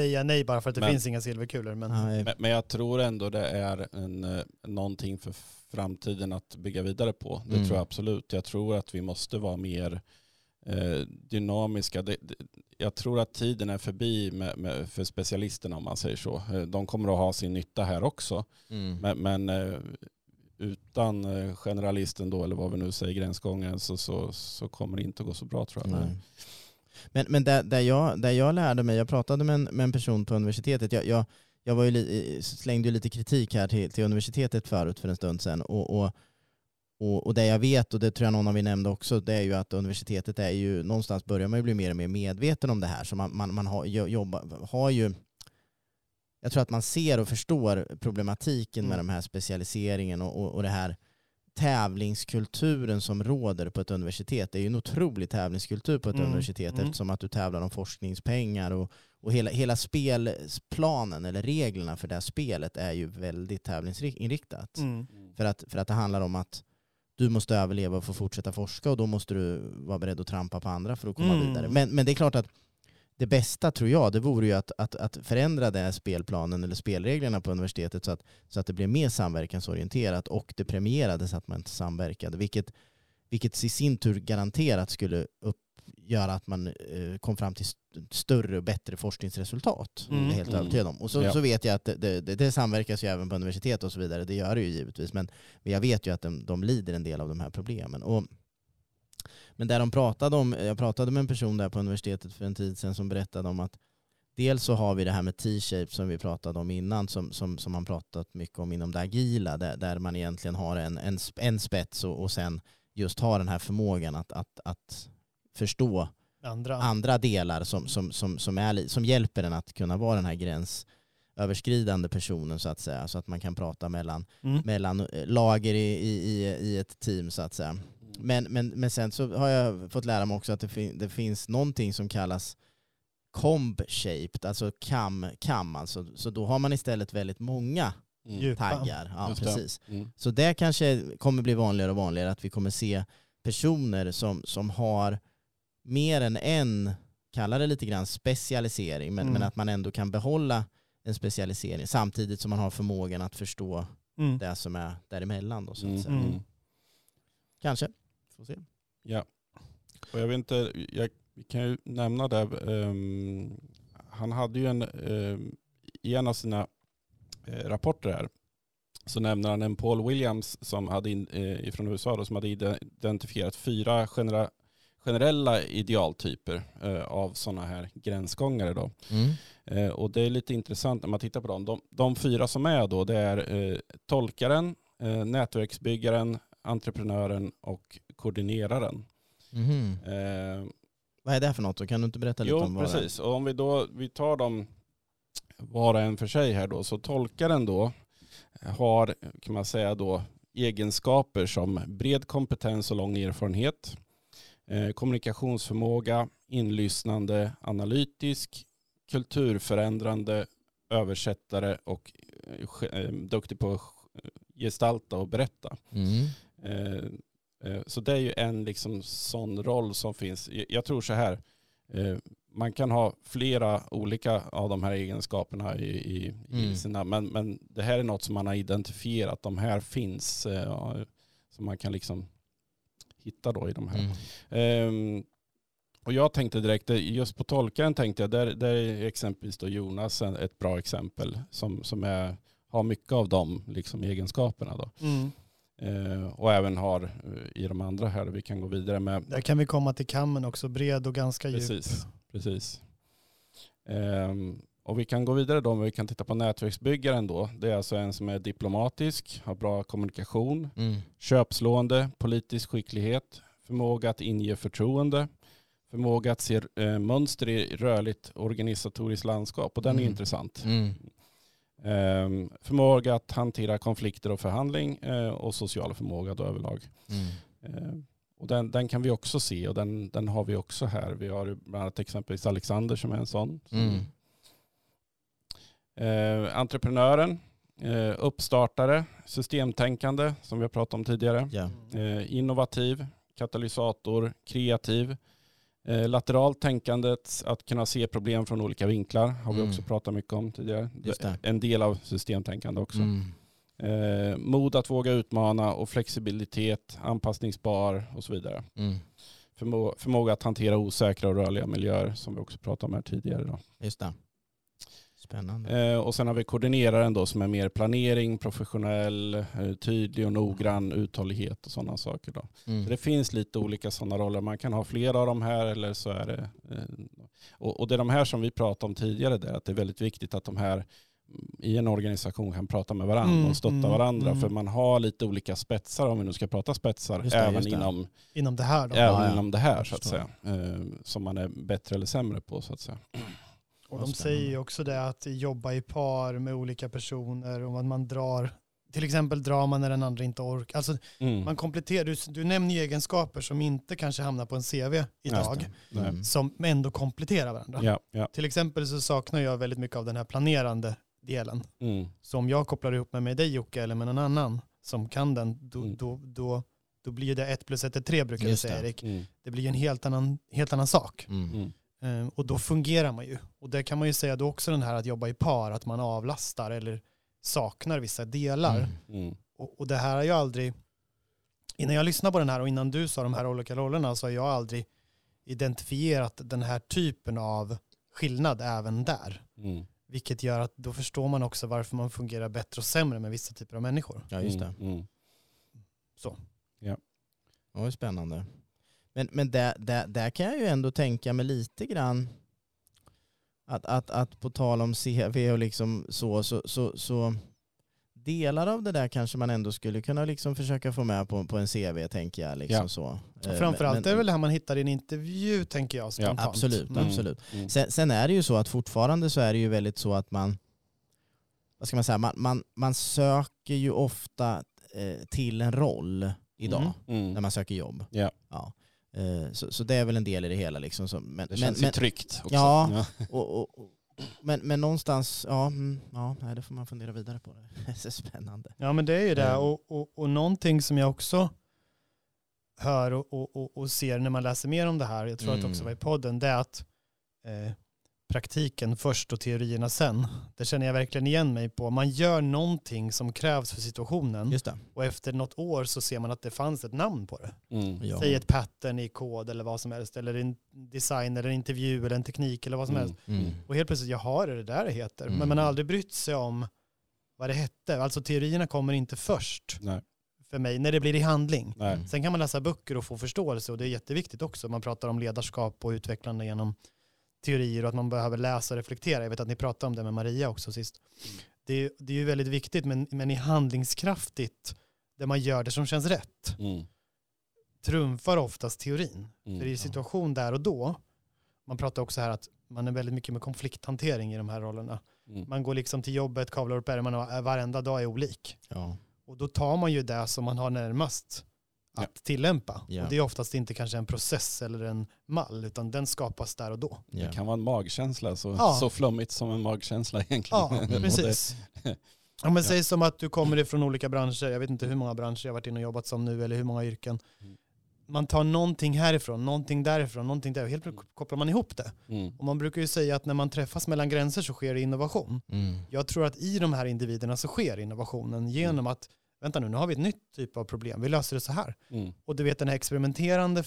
Eh, jag nej bara för att det Men- finns inga silverkulor. Men men, men jag tror ändå det är en, eh, någonting för framtiden att bygga vidare på. Det Mm. tror jag absolut. Jag tror att vi måste vara mer eh, dynamiska. Det, det, jag tror att tiden är förbi med, med, för specialisterna om man säger så. Eh, De kommer att ha sin nytta här också. Mm. Men, men eh, utan generalisten då, eller vad vi nu säger, gränsgångaren, så, så, så kommer det inte att gå så bra tror jag. Nej. Men, men där, där, jag, där jag lärde mig, jag pratade med en, med en person på universitetet, jag, jag, jag var ju li, slängde ju lite kritik här till, till universitetet förut för en stund sedan. Och, och, och, och det jag vet, och det tror jag någon av er nämnde också, det är ju att universitetet är ju, någonstans börjar man ju bli mer och mer medveten om det här. Så man, man, man har, jo- jobba, har ju, jag tror att man ser och förstår problematiken med Mm. de här specialiseringen och, och, och det här tävlingskulturen som råder på ett universitet. Det är ju en otrolig tävlingskultur på ett Mm, universitet mm. eftersom att du tävlar om forskningspengar och, och hela, hela spelplanen eller reglerna för det här spelet är ju väldigt tävlingsinriktat. Mm. För, att, för att det handlar om att du måste överleva och få fortsätta forska och då måste du vara beredd att trampa på andra för att komma Mm. vidare. Men, men det är klart att det bästa tror jag, det vore ju att, att, att förändra den här spelplanen eller spelreglerna på universitetet så att, så att det blev mer samverkansorienterat och det premierades att man inte samverkade. Vilket, vilket i sin tur garanterat skulle upp, göra att man eh, kom fram till st- större och bättre forskningsresultat. Mm. Helt Mm. övertygad om. Och så, Ja. så vet jag att det, det, det, samverkas ju även på universitet och så vidare, det gör det ju givetvis. Men, men jag vet ju att de, de lider en del av de här problemen. Och, men där de pratade om, jag pratade med en person där på universitetet för en tid sedan som berättade om att dels så har vi det här med T-shape som vi pratade om innan som, som, som man pratat mycket om inom det agila där, där man egentligen har en, en, en spets och, och sen just har den här förmågan att, att, att förstå Andra. andra delar som, som, som, som, är, som hjälper en att kunna vara den här gränsöverskridande personen så att säga. Så att man kan prata mellan, Mm. mellan eh, lager i, i, i ett team så att säga. Men, men, men sen så har jag fått lära mig också att det, fin, det finns någonting som kallas comb-shaped, alltså kam, kam alltså. Så då har man istället väldigt många Mm. Taggar. Ja, Just det. precis. Mm. Så det kanske kommer bli vanligare och vanligare att vi kommer se personer som, som har mer än en, kalla det lite grann specialisering, men, Mm. men att man ändå kan behålla en specialisering samtidigt som man har förmågan att förstå Mm. det som är däremellan. Då, så att Mm. säga. Mm. Kanske. Får se. Ja. Och jag vet inte, jag vi kan ju nämna där, ehm, han hade ju en, ehm, i en av sina eh, rapporter här, så nämner han en Paul Williams som hade in, eh, ifrån USA då, som hade ide- identifierat fyra genera, generella idealtyper eh, av sådana här gränsgångare. Då. Mm. Och det är lite intressant när man tittar på dem. De, de fyra som är då, det är tolkaren, nätverksbyggaren, entreprenören och koordineraren. Mhm. Eh, Vad är det för något? Kan du inte berätta lite jo, om vad precis. Och om vi då vi tar dem var och en för sig här då, så tolkaren då har, kan man säga då, egenskaper som bred kompetens och lång erfarenhet, eh, kommunikationsförmåga, inlyssnande, analytisk, kulturförändrande, översättare och eh, eh, duktig på att gestalta och berätta. det är? Mm. Eh, Så det är ju en liksom sån roll som finns. Jag- tror så här, eh, man kan ha flera olika av de här egenskaperna i, i, Mm. i sina, men, men det här är något som man har identifierat, de här finns, eh, som man kan liksom hitta då i de här. Mm. Ehm, och jag tänkte direkt, eh, just på tolkaren tänkte jag, där, där är exempelvis då Jonas ett bra exempel som, som är, har mycket av de liksom, egenskaperna. Då. Mm. Eh, och även har eh, i de andra här, vi kan gå vidare med. Där kan vi komma till kammen också, bred och ganska djup. Precis, precis. Ehm, och vi kan gå vidare då, men vi kan titta på nätverksbyggaren då. Det är alltså en som är diplomatisk, har bra kommunikation, Mm. köpslående, politisk skicklighet, förmåga att inge förtroende, förmåga att se eh, mönster i rörligt organisatoriskt landskap. Och den är Mm. intressant. Mm. Ehm, förmåga att hantera konflikter och förhandling eh, och social förmåga då överlag. Mm. Eh, och den, den kan vi också se och den, den har vi också här. Vi har bland annat exempelvis Alexander som är en sån. Mm. Eh, entreprenören, eh, uppstartare, systemtänkande som vi har pratat om tidigare. Eh, innovativ, katalysator, kreativ. Eh, lateralt tänkandet, att kunna se problem från olika vinklar har vi Mm. också pratat mycket om tidigare. En del av systemtänkande också. Mm. Eh, mod att våga utmana och flexibilitet, anpassningsbar och så vidare. Mm. Förmå förmåga att hantera osäkra och rörliga miljöer som vi också pratade om här tidigare. Då. Just det. Spännande. Eh, och sen har vi koordineraren då som är mer planering, professionell, eh, tydlig och noggrann, uthållighet och sådana saker. Då. Mm. Så det finns lite olika sådana roller. Man kan ha flera av de här eller så är det... Eh, och, och det är de här som vi pratade om tidigare där, att det är väldigt viktigt att de här i en organisation kan prata med varandra Mm, och stötta mm, varandra. mm. För man har lite olika spetsar, om vi nu ska prata spetsar, det, även. Inom, Inom det här då. även Ja, ja. inom det här så att säga. Eh, som man är bättre eller sämre på så att säga. Och de säger ju också det att jobba i par med olika personer och att man drar till exempel drar man när den andra inte orkar. Alltså Mm. man kompletterar, du, du nämner ju egenskaper som inte kanske hamnar på en CV idag. Mm. som ändå kompletterar varandra. Ja, ja. Till exempel så saknar jag väldigt mycket av den här planerande delen. Mm. Så om jag kopplar ihop mig med dig Jocke eller med någon annan som kan den, då, Mm. då, då, då blir det ett plus ett är tre brukar vi Just säga det. Erik. Mm. Det blir en helt annan, helt annan sak. Mm. Mm. Eh, och då fungerar man ju. Och det kan man ju säga då också den här att jobba i par, att man avlastar eller saknar vissa delar. Mm. Mm. Och, och det här har jag aldrig, innan jag lyssnade på den här och innan du sa de här olika rollerna så har jag aldrig identifierat den här typen av skillnad även där. Mm. Vilket gör att då förstår man också varför man fungerar bättre och sämre med vissa typer av människor. Ja, just det. Mm. Mm. Det var spännande. Men, men där, där, där kan jag ju ändå tänka mig lite grann att, att, att på tal om CV och liksom så, så, så, så delar av det där kanske man ändå skulle kunna liksom försöka få med på, på en CV tänker jag. Liksom Ja. så. Och Eh, framförallt men- är det väl det här man hittar i en intervju tänker jag spontant. Absolut, Mm. absolut. Mm. Sen, sen är det ju så att fortfarande så är det ju väldigt så att man, vad ska man säga, man, man, man söker ju ofta eh, till en roll idag Mm. Mm. när man söker jobb. Ja. Ja. Eh, så, så det är väl en del i det hela. Liksom. Så, men, Det känns men, ju tryggt också. Ja. och, och, och, men, men någonstans, ja, mm, ja nej, det får man fundera vidare på. Det är så spännande. Ja men det är ju det. Mm. Och, och, och någonting som jag också hör och, och, och, ser när man läser mer om det här, jag tror att det också Mm. var i podden, det är att eh, praktiken först och teorierna sen. Det känner jag verkligen igen mig på. Man gör någonting som krävs för situationen Just det. och efter något år så ser man att det fanns ett namn på det. Mm. Ja. Säg ett pattern i kod eller vad som helst, eller en design eller en intervju eller en teknik eller vad som Mm. helst. Mm. Och helt plötsligt, jaha, är det där det heter? Mm. Men man har aldrig brytt sig om vad det hette. Alltså teorierna kommer inte först Nej. för mig när det blir i handling. Nej. Mm. Sen kan man läsa böcker och få förståelse och det är jätteviktigt också. Man pratar om ledarskap och utvecklande genom teorier och att man behöver läsa och reflektera. Jag vet att ni pratade om det med Maria också sist. Mm. Det, är, det är ju väldigt viktigt men, men i handlingskraftigt där man gör det som känns rätt Mm. trumfar oftast teorin. Mm. För i situation där och då, man pratar också här att man är väldigt mycket med konflikthantering i de här rollerna. Mm. Man går liksom till jobbet, kavlar upp ärmarna och varenda dag är olik. Ja. Och då tar man ju det som man har närmast att tillämpa. Ja. Och det är oftast inte kanske en process eller en mall, utan den skapas där och då. Ja. Det kan vara en magkänsla, så, Ja. så flummigt som en magkänsla egentligen. Ja, precis. Ja, men Ja. säg som att du kommer ifrån olika branscher, jag vet inte hur många branscher jag har varit inne och jobbat som nu eller hur många yrken. Mm. Man tar någonting härifrån, någonting därifrån, någonting där och helt plötsligt kopplar man ihop det. Mm. Och man brukar ju säga att när man träffas mellan gränser så sker det innovation. Mm. Jag tror att i de här individerna så sker innovationen genom att, vänta nu, nu har vi ett nytt typ av problem, vi löser det så här. Mm. Och du vet den här experimenterande,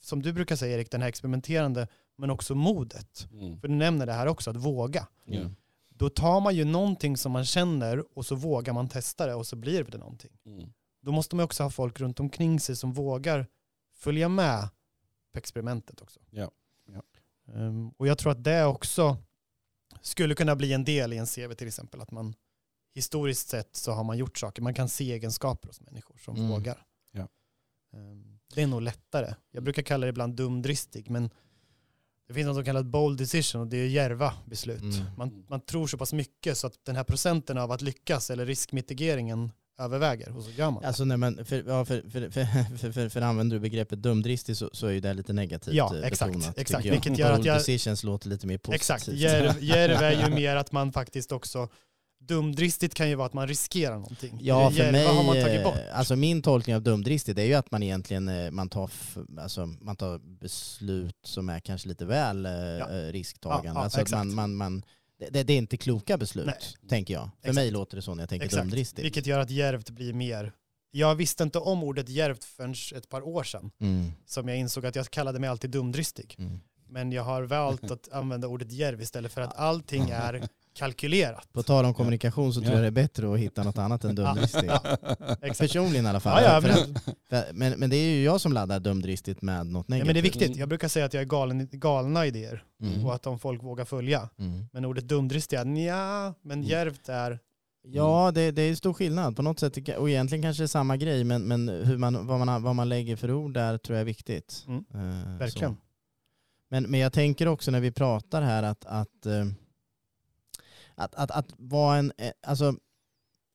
som du brukar säga Erik, den här experimenterande, men också modet. Mm. För du nämner det här också, att våga. Ja. Då tar man ju någonting som man känner och så vågar man testa det och så blir det någonting. Mm. Då måste man också ha folk runt omkring sig som vågar följa med på experimentet också. Ja. Ja. Ehm, och jag tror att det också skulle kunna bli en del i en CV till exempel, att man historiskt sett så har man gjort saker, man kan se egenskaper hos människor som Mm. vågar. Ja. Ehm, det är nog lättare. Jag brukar kalla det ibland dumdristig, men det finns något som kallas bold decision och det är djärva beslut. Mm. Man, man tror så pass mycket så att den här procenten av att lyckas eller riskmitigeringen överväger och så gör man det. Alltså när man, för, ja, för, för, för, för, för, för använder du begreppet dumdristig så, så är ju det lite negativt Ja, eh, exakt, betonat, exakt. Vilket gör att jag- decisions låter lite mer positivt. Exakt, djärv, djärv är ju mer att man faktiskt också, dumdristigt kan ju vara att man riskerar någonting. Ja, för mig, har man tagit eh, bort. alltså min tolkning av dumdristig det är ju att man egentligen eh, man tar, alltså, man tar beslut som är kanske lite väl eh, Ja. eh, risktagande. Ja, ja, alltså exakt. man, man, man, det, det är inte kloka beslut, Nej. tänker jag. För Exakt. mig låter det så när jag tänker Exakt, dumdristig. vilket gör att djärvt blir mer, jag visste inte om ordet djärvt förrän ett par år sedan, Mm, som jag insåg att jag kallade mig alltid dumdristig. mm. Men jag har valt att använda ordet djärv istället för att allting är kalkylerat. På tal om kommunikation så tror Ja. jag det är bättre att hitta något annat än dumdristig. Ja, Exakt. Personligen i alla fall. Ja, ja, men, men, men det är ju jag som laddar dumdristigt med något ja, negativt. men det är viktigt. Jag brukar säga att jag är galen, galna idéer Mm. och att de folk vågar följa. Mm. Men ordet dumdristig, ja, men Mm. djärvt är Ja, det, det är stor skillnad på något sätt. Och egentligen kanske det är samma grej, men, men hur man, vad, man, vad man lägger för ord där tror jag är viktigt. Mm, Eh, verkligen. så. Men, men jag tänker också när vi pratar här att, att, eh, att, att, att vara en, eh, alltså,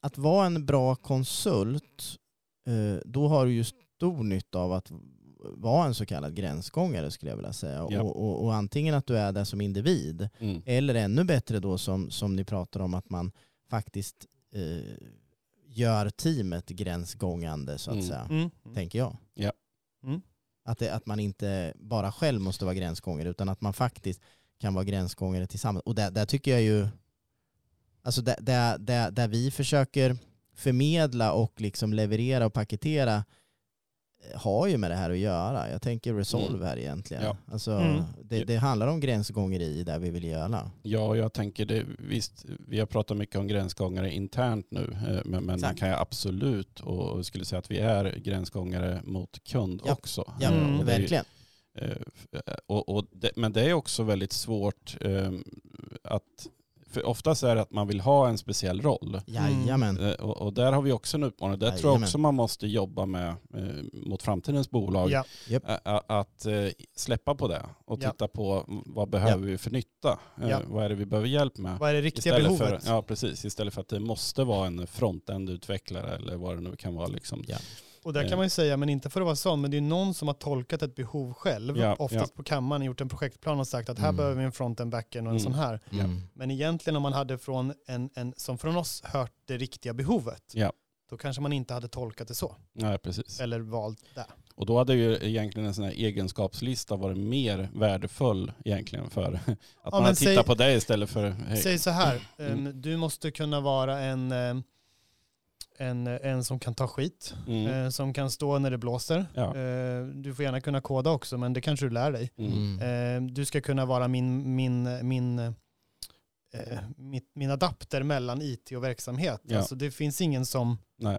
att vara en bra konsult, eh, då har du ju stor nytta av att vara en så kallad gränsgångare skulle jag vilja säga. Ja. Och, och, och antingen att du är där som individ, Mm. eller ännu bättre då som, som ni pratar om att man faktiskt eh, gör teamet gränsgångande så att Mm. säga, Mm. tänker jag. Ja. Mm. Att, det, att man inte bara själv måste vara gränsgångare utan att man faktiskt kan vara gränsgångare tillsammans. Och där, där tycker jag ju, alltså där, där, där, där vi försöker förmedla och liksom leverera och paketera eh, har ju med det här att göra. Jag tänker Resolve här egentligen. Ja. Alltså, Mm. det, det handlar om gränsgångeri där vi vill göra. Ja, jag tänker det. Visst, vi har pratat mycket om gränsgångare internt nu, eh, men, men man kan ju absolut och jag skulle säga att vi är gränsgångare mot kund Ja. också. Ja, Mm. Och ju- verkligen. f- och, och det, men det är också väldigt svårt att, för oftast är det att man vill ha en speciell roll. Jajamän. Eh, Och, och där har vi också en utmaning. Där tror jag Jajamän. också man måste jobba med eh, mot framtidens bolag. Ja. Ä- Att eh, släppa på det och Ja. titta på mm, vad behöver vi för nytta? Eh, Ja. Vad är det vi behöver hjälp med? Vad är det riktiga Istället behovet? för, ja, precis. Istället för att det måste vara en frontend-utvecklare eller vad det nu kan vara. Liksom. Ja. Och där Eh. kan man ju säga, men inte för att vara sån, men det är någon som har tolkat ett behov själv, Ja, oftast på kammaren, gjort en projektplan och sagt att här Mm. behöver vi en front and backend och en Mm. sån här. Mm. Men egentligen om man hade från en, en, som från oss hört det riktiga behovet, Ja. då kanske man inte hade tolkat det så, Ja, precis. eller valt det. Och då hade ju egentligen en sån här egenskapslista varit mer värdefull egentligen för att man men hade tittat på det istället för... hej. Säg så här, Mm. ehm, du måste kunna vara en, ehm, en, en som kan ta skit, Mm. eh, som kan stå när det blåser. Ja. Eh, Du får gärna kunna koda också, men det kanske du lär dig. Mm. Eh, Du ska kunna vara min, min, min, eh, mitt, min adapter mellan IT och verksamhet. Ja. Alltså det finns ingen som Nej.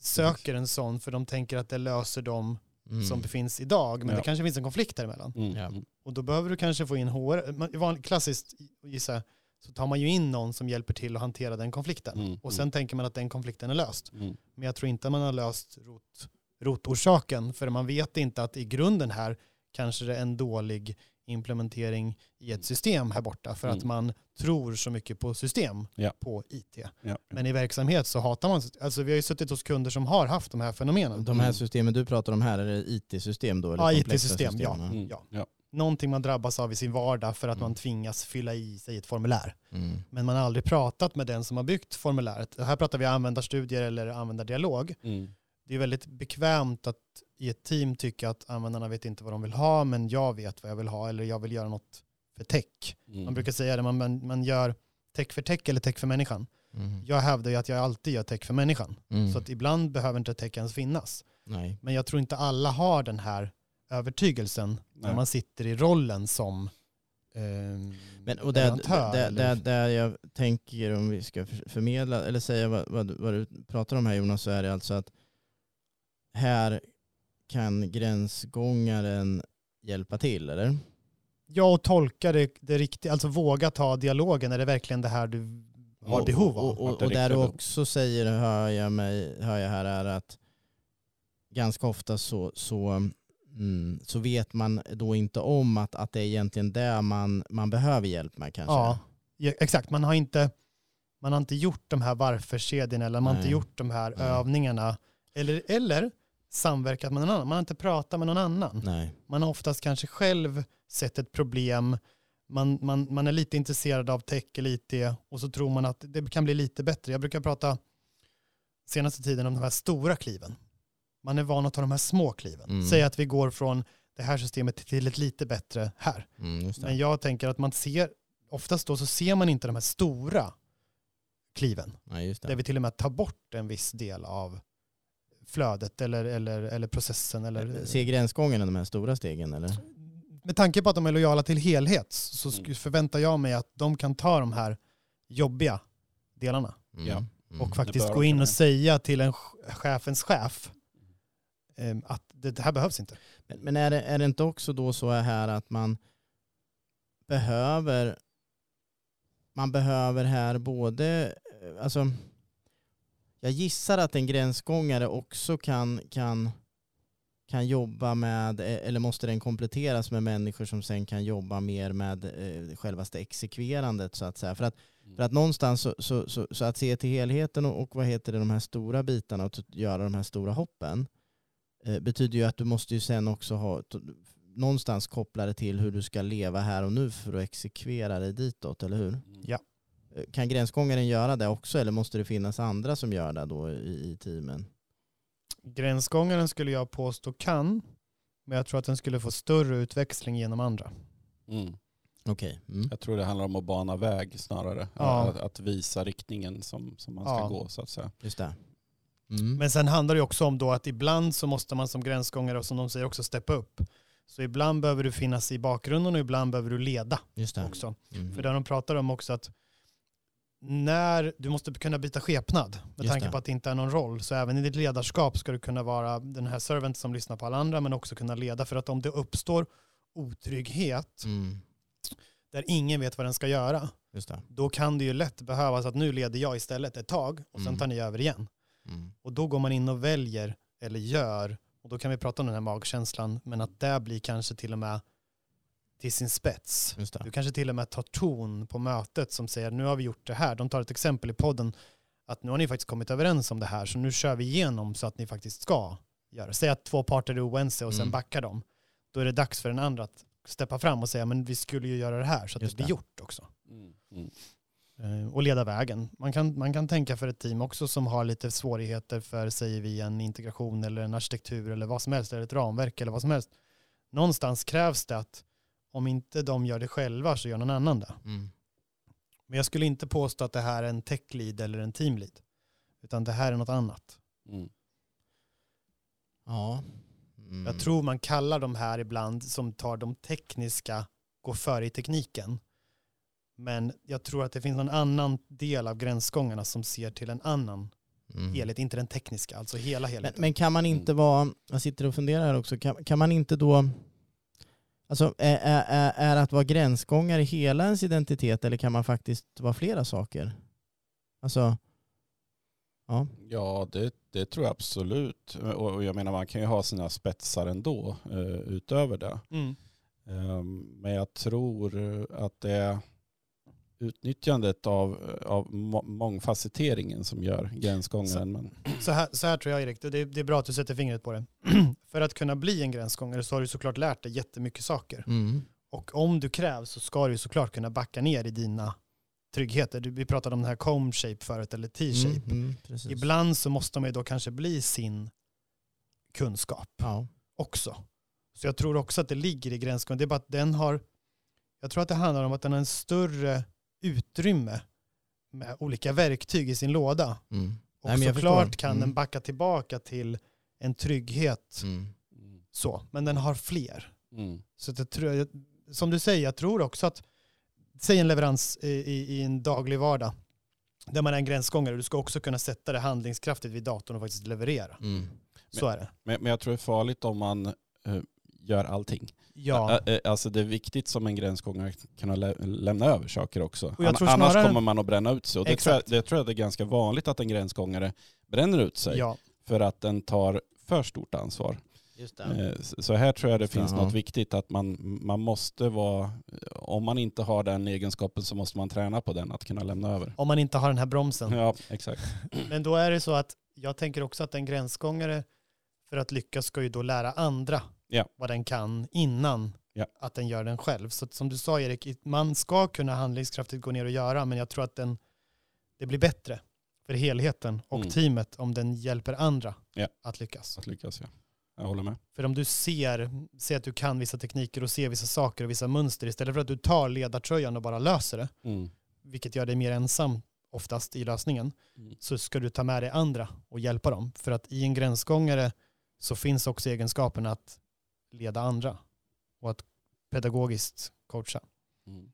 söker en sån för de tänker att det löser dem Mm. som befinns idag. Men Ja. det kanske finns en konflikt däremellan. Mm. Ja. Mm. Och då behöver du kanske få in HR. Klassiskt gissar jag, så tar man ju in någon som hjälper till att hantera den konflikten. Mm. Och sen tänker man att den konflikten är löst. Mm. Men jag tror inte man har löst rot, rotorsaken. För man vet inte att i grunden här kanske det är en dålig implementering i ett system här borta. För att Mm. man tror så mycket på system, Ja. på IT. Ja. Men i verksamhet så hatar man, alltså vi har ju suttit hos kunder som har haft de här fenomenen. De här systemen du pratar om här, är det IT-system då? Eller Ja, IT-system, ja. Mm. Ja. Någonting man drabbas av i sin vardag för att Mm. man tvingas fylla i sig ett formulär. Mm. Men man har aldrig pratat med den som har byggt formuläret. Här pratar vi användarstudier eller användardialog. Mm. Det är väldigt bekvämt att i ett team tycka att användarna vet inte vad de vill ha, men jag vet vad jag vill ha eller jag vill göra något för tech. Mm. Man brukar säga det, man, man, man gör tech för tech eller tech för människan. Mm. Jag hävdar ju att jag alltid gör tech för människan. Mm. Så att ibland behöver inte tech ens finnas. Nej. Men jag tror inte alla har den här övertygelsen när Nej. man sitter i rollen som ehm, Men, och där, leverantör där, eller- där, där jag tänker om vi ska för- förmedla eller säga vad, vad, du- vad du pratar om här Jonas så är det alltså att här kan gränsgångaren hjälpa till eller? Ja, och tolka det, det riktiga, alltså våga ta dialogen. Är det verkligen det här du har Och- behov av? Och, och, och där du också säger, hör jag, mig, hör jag här, är att ganska ofta så, så, mm, så vet man då inte om att, att det är egentligen det man, man behöver hjälp med kanske. Ja, ja, exakt. Man har inte, man har inte gjort de här varförkedjorna eller man har inte Nej. gjort de här Nej. övningarna. Eller, eller samverkat med någon annan. Man har inte pratat med någon annan. Nej. Man har oftast kanske själv sett ett problem. Man, man, man är lite intresserad av tech eller IT och så tror man att det kan bli lite bättre. Jag brukar prata senaste tiden om de här stora kliven. Man är van att ta de här små kliven. Mm. Säg att vi går från det här systemet till ett lite bättre här. Mm, just det. Men jag tänker att man ser, oftast då så ser man inte de här stora kliven. Nej, just det. Där vi till och med tar bort en viss del av flödet eller, eller, eller processen. Eller, Ser gränsgångarna de här stora stegen eller? med tanke på att de är lojala till helhet så Mm. förväntar jag mig att de kan ta de här jobbiga delarna Mm. Ja. Mm. och faktiskt gå in och säga till en ch- chefens chef eh, att det, det här behövs inte. Men, men är, det, är det inte också då så här att man behöver man behöver här både, eh, alltså jag gissar att en gränsgångare också kan, kan kan jobba med, eh, eller måste den kompletteras med människor som sen kan jobba mer med eh, självaste exekverandet så att säga? För att, för att någonstans så, så, så, så att se till helheten och, och vad heter det, de här stora bitarna och göra de här stora hoppen betyder ju att du måste ju sen också ha någonstans koppla det till hur du ska leva här och nu för att exekvera dig ditåt, eller hur? Ja. Eh, Kan gränsgångaren göra det också eller måste det finnas andra som gör det då i, i teamen? Gränsgångaren skulle jag påstå kan, men jag tror att den skulle få större utväxling genom andra. Mm. Okej. Mm. Jag tror det handlar om att bana väg snarare. Ja. Att, att visa riktningen som, som man ska Ja. gå så att säga. Just det. Mm. Men sen handlar det också om då att ibland så måste man som gränsgångare och som de säger också steppa upp. Så ibland behöver du finnas i bakgrunden och ibland behöver du leda det. också. Mm. För där de pratar om också att när du måste kunna byta skepnad med Just tanke det. på att det inte är någon roll. Så även i ditt ledarskap ska du kunna vara den här servant som lyssnar på alla andra men också kunna leda. För att om det uppstår otrygghet Mm. där ingen vet vad den ska göra, det. då kan det ju lätt behövas att nu leder jag istället ett tag och sen Mm. tar ni över igen. Mm. Och då går man in och väljer eller gör, och då kan vi prata om den här magkänslan, men att det blir kanske till och med till sin spets. Just det. Du kanske till och med tar ton på mötet som säger nu har vi gjort det här. De tar ett exempel i podden att nu har ni faktiskt kommit överens om det här så nu kör vi igenom så att ni faktiskt ska göra. Säg att två parter är oense och sen Mm. backar de. Då är det dags för den andra att steppa fram och säga men vi skulle ju göra det här så att Just det blir det. gjort också. Mm. Mm. Eh, Och leda vägen. Man kan, man kan tänka för ett team också som har lite svårigheter för, säger vi, en integration eller en arkitektur eller vad som helst, eller ett ramverk eller vad som helst. Någonstans krävs det att om inte de gör det själva så gör någon annan det. Mm. Men jag skulle inte påstå att det här är en tech lead eller en team lead. Utan det här är något annat. Mm. Ja. Mm. Jag tror man kallar de här ibland som tar de tekniska, går före i tekniken. Men jag tror att det finns någon annan del av gränsgångarna som ser till en annan Mm. helhet, inte den tekniska, alltså hela Men, helheten. men kan man inte vara, jag sitter och funderar här också, kan, kan man inte då, alltså är, är, är, är att vara gränsgångare hela ens identitet eller kan man faktiskt vara flera saker? Alltså, ja. Ja, det, det tror jag absolut. Och och jag menar man kan ju ha sina spetsar ändå eh, utöver det. Mm. Ehm, Men jag tror att det är utnyttjandet av, av må- mångfaceteringen som gör gränsgångaren. Men, Så, här, så här tror jag Erik, det, det är bra att du sätter fingret på det. För att kunna bli en gränsgångare så har du såklart lärt dig jättemycket saker. Mm. Och om du krävs så ska du såklart kunna backa ner i dina tryggheter. Du- Vi pratade om den här comb shape förut, eller T-shape. Mm, mm. Ibland så måste man ju då kanske bli sin kunskap Ja. också. Så jag tror också att det ligger i gränsgången. Det är bara att den har, jag tror att det handlar om att den har en större utrymme med olika verktyg i sin låda. Mm. Och Nej, men jag såklart förstår. kan Mm. den backa tillbaka till en trygghet. Mm. Så, men den har fler. mm, Så jag tror, jag- som du säger, jag tror också att, säg en leverans i, i, i en daglig vardag, där man är en gränsgångare, du ska också kunna sätta det handlingskraftigt vid datorn och faktiskt leverera. Mm. Så är det. men, men jag tror det är farligt om man eh, gör allting. Ja, Alltså det är viktigt som en gränsgångare att kunna lä- lämna över saker också. Annars snarare- kommer man att bränna ut sig. Och det tror, jag, det tror jag det är ganska vanligt att en gränsgångare bränner ut sig. ja. För att den tar för stort ansvar. Just det. Eh, Så här tror jag det finns ja. något viktigt att man, man måste vara, om man inte har den egenskapen så måste man träna på den, att kunna lämna över. Om man inte har den här bromsen. Ja, exakt. Men då är det så att jag tänker också att en gränsgångare för att lyckas ska ju då lära andra Ja. vad den kan innan Ja. att den gör den själv. Så som du sa Erik, man ska kunna handlingskraftigt gå ner och göra, men jag tror att den, det blir bättre för helheten och Mm. teamet om den hjälper andra Ja. att lyckas. Att lyckas ja. Jag håller med. För om du ser, ser att du kan vissa tekniker och ser vissa saker och vissa mönster istället för att du tar ledartröjan och bara löser det, Mm. vilket gör dig mer ensam oftast i lösningen, Mm. så ska du ta med dig andra och hjälpa dem. För att i en gränsgångare så finns också egenskapen att leda andra och att pedagogiskt coacha. Mm.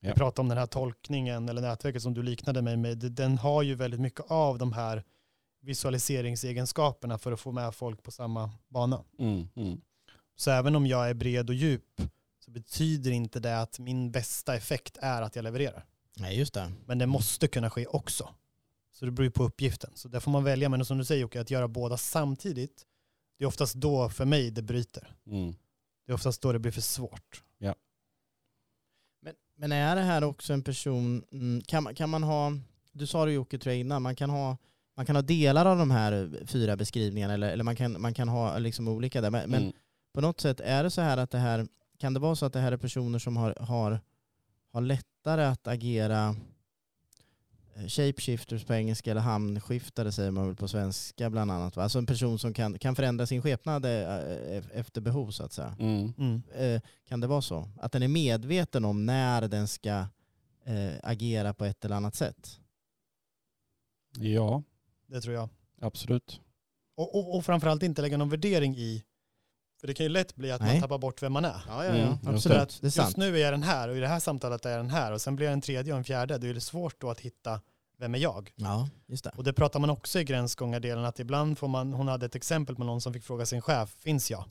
Vi Ja. pratade om den här tolkningen eller nätverket som du liknade mig med. Den har ju väldigt mycket av de här visualiseringsegenskaperna för att få med folk på samma bana. Mm. Mm. Så även om jag är bred och djup så betyder inte det att min bästa effekt är att jag levererar. Nej, just det. Men det måste kunna ske också. Så det beror ju på uppgiften. Så där får man välja, men som du säger Jocke, att göra båda samtidigt Det är oftast då för mig det bryter. Mm. Det är oftast då det blir för svårt. Men, men är det här också en person, mm, kan, man- kan man ha, du sa det Jocke tror jag innan, man kan ha, man kan ha delar av de här fyra beskrivningarna eller, eller man, kan, man kan ha liksom olika där. Men, men Mm. på något sätt är det så här att det här, kan det vara så att det här är personer som har, har, har lättare att agera shapeshifters på engelska eller hamnskiftare säger man väl på svenska bland annat. va? Alltså en person som kan, kan förändra sin skepnad eh, efter behov så att säga. Mm. Eh, Kan det vara så? Att den är medveten om när den ska eh, agera på ett eller annat sätt? Ja, Det tror jag. absolut. Och, och, och framförallt inte lägga någon värdering i, för det kan ju lätt bli att Nej. man tappar bort vem man är. Ja, ja, ja. Mm, just absolut. att är sant. just nu är jag den här och i det här samtalet är jag den här och sen blir jag en tredje och en fjärde. Då är det svårt då att hitta vem är jag? Ja, just det. Och det pratar man också i gränsgångardelen att ibland får man, hon hade ett exempel med någon som fick fråga sin chef, finns jag?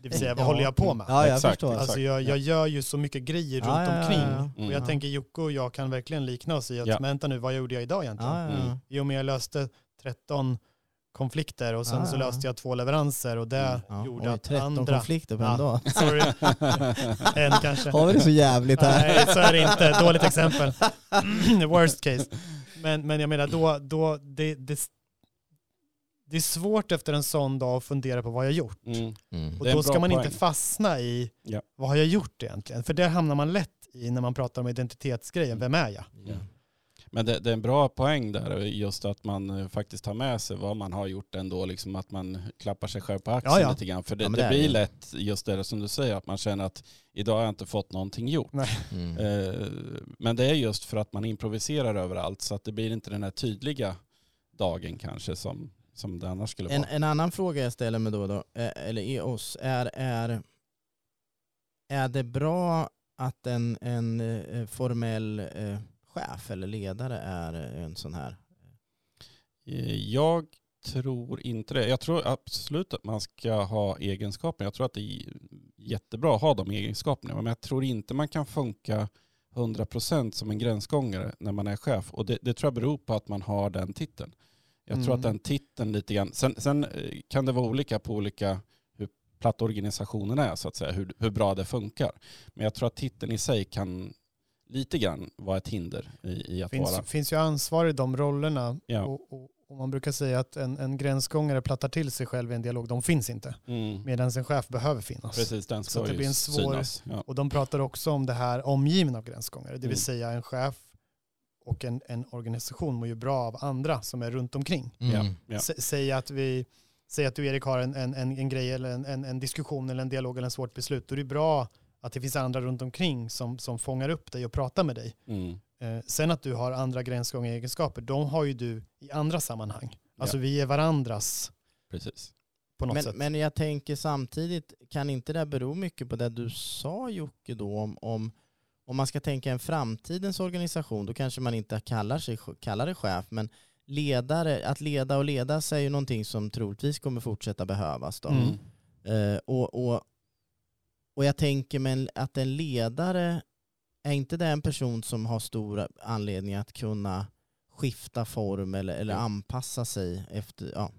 Det vill säga vad Ja. håller jag på med? Ja, jag Exakt, förstår. exakt. Alltså jag, jag gör ju så mycket grejer Ja, runt omkring. ja. Mm. Och jag Ja. tänker Jocke och jag kan verkligen likna oss i att, Ja. vänta nu, vad gjorde jag idag egentligen? Ja, ja, ja. Mm. I och med jag löste 13 konflikter och sen Ja, så ja. löste jag två leveranser och det Mm. Ja, gjorde oj, att 13 andra... konflikter på Ja. en dag. Sorry, en kanske. Har vi det så jävligt här? Nej, så är det inte. Dåligt exempel. Worst case. Men, men jag menar, då, då det, det, det är svårt efter en sån dag att fundera på vad jag gjort. Mm. Mm. Och då ska man poäng. inte fastna i Ja. vad har jag gjort egentligen? För det hamnar man lätt i när man pratar om identitetsgrejen. Vem är jag? Men det, det är en bra poäng där, just att man eh, faktiskt tar med sig vad man har gjort ändå, liksom att man klappar sig själv på axeln Ja, ja. lite grann. För det, Ja, det, det blir det. lätt just det som du säger, att man känner att idag har jag inte fått någonting gjort. Mm. Eh, Men det är just för att man improviserar överallt så att det blir inte den här tydliga dagen kanske som, som det annars skulle En, vara. en annan fråga jag ställer mig då, då eh, eller i oss, är, är, är det bra att en, en formell eh, chef eller ledare är en sån här? Eh, Jag tror inte det. Jag tror absolut att man ska ha egenskaper. Jag tror att det är jättebra att ha de egenskaperna. Men jag tror inte man kan funka 100% som en gränsgångare när man är chef. Och det, det tror jag beror på att man har den titeln. Jag tror Mm. att den titeln lite grann, sen, sen eh, kan det vara olika på olika hur platt organisationen är så att säga, hur, hur bra det funkar. Men jag tror att titeln i sig kan lite grann vara ett hinder i, i att Det finns, vara. finns ju ansvar i de rollerna. Ja. Och, och, och man brukar säga att en, en gränsgångare plattar till sig själv i en dialog. De finns inte. Mm. Medan en chef behöver finnas. Precis, den Så ska att det blir en svår- synas. Ja. Och de pratar också om det här omgiven av gränsgångare. Det vill Mm. säga en chef och en, en organisation mår ju bra av andra som är runt omkring. Mm. ja. Säg att vi Säg att du Erik har en, en, en, en grej eller en, en, en diskussion eller en dialog eller en svårt beslut. Då är det bra att det finns andra runt omkring som, som fångar upp dig och pratar med dig. Mm. Eh, sen att du har andra gränsgångaregenskaper, de har ju du i andra sammanhang. Alltså Ja. vi är varandras Precis. på något Men, sätt. men jag tänker samtidigt, kan inte det bero mycket på det du sa Jocke då om, om, om man ska tänka en framtidens organisation, då kanske man inte kallar, sig, kallar det chef, men ledare, att leda och ledas är ju någonting som troligtvis kommer fortsätta behövas. Då. Mm. Eh, och, och, och jag tänker men att en ledare, är inte det en person som har stor anledning att kunna skifta form eller, eller Jo. anpassa sig efter, ja.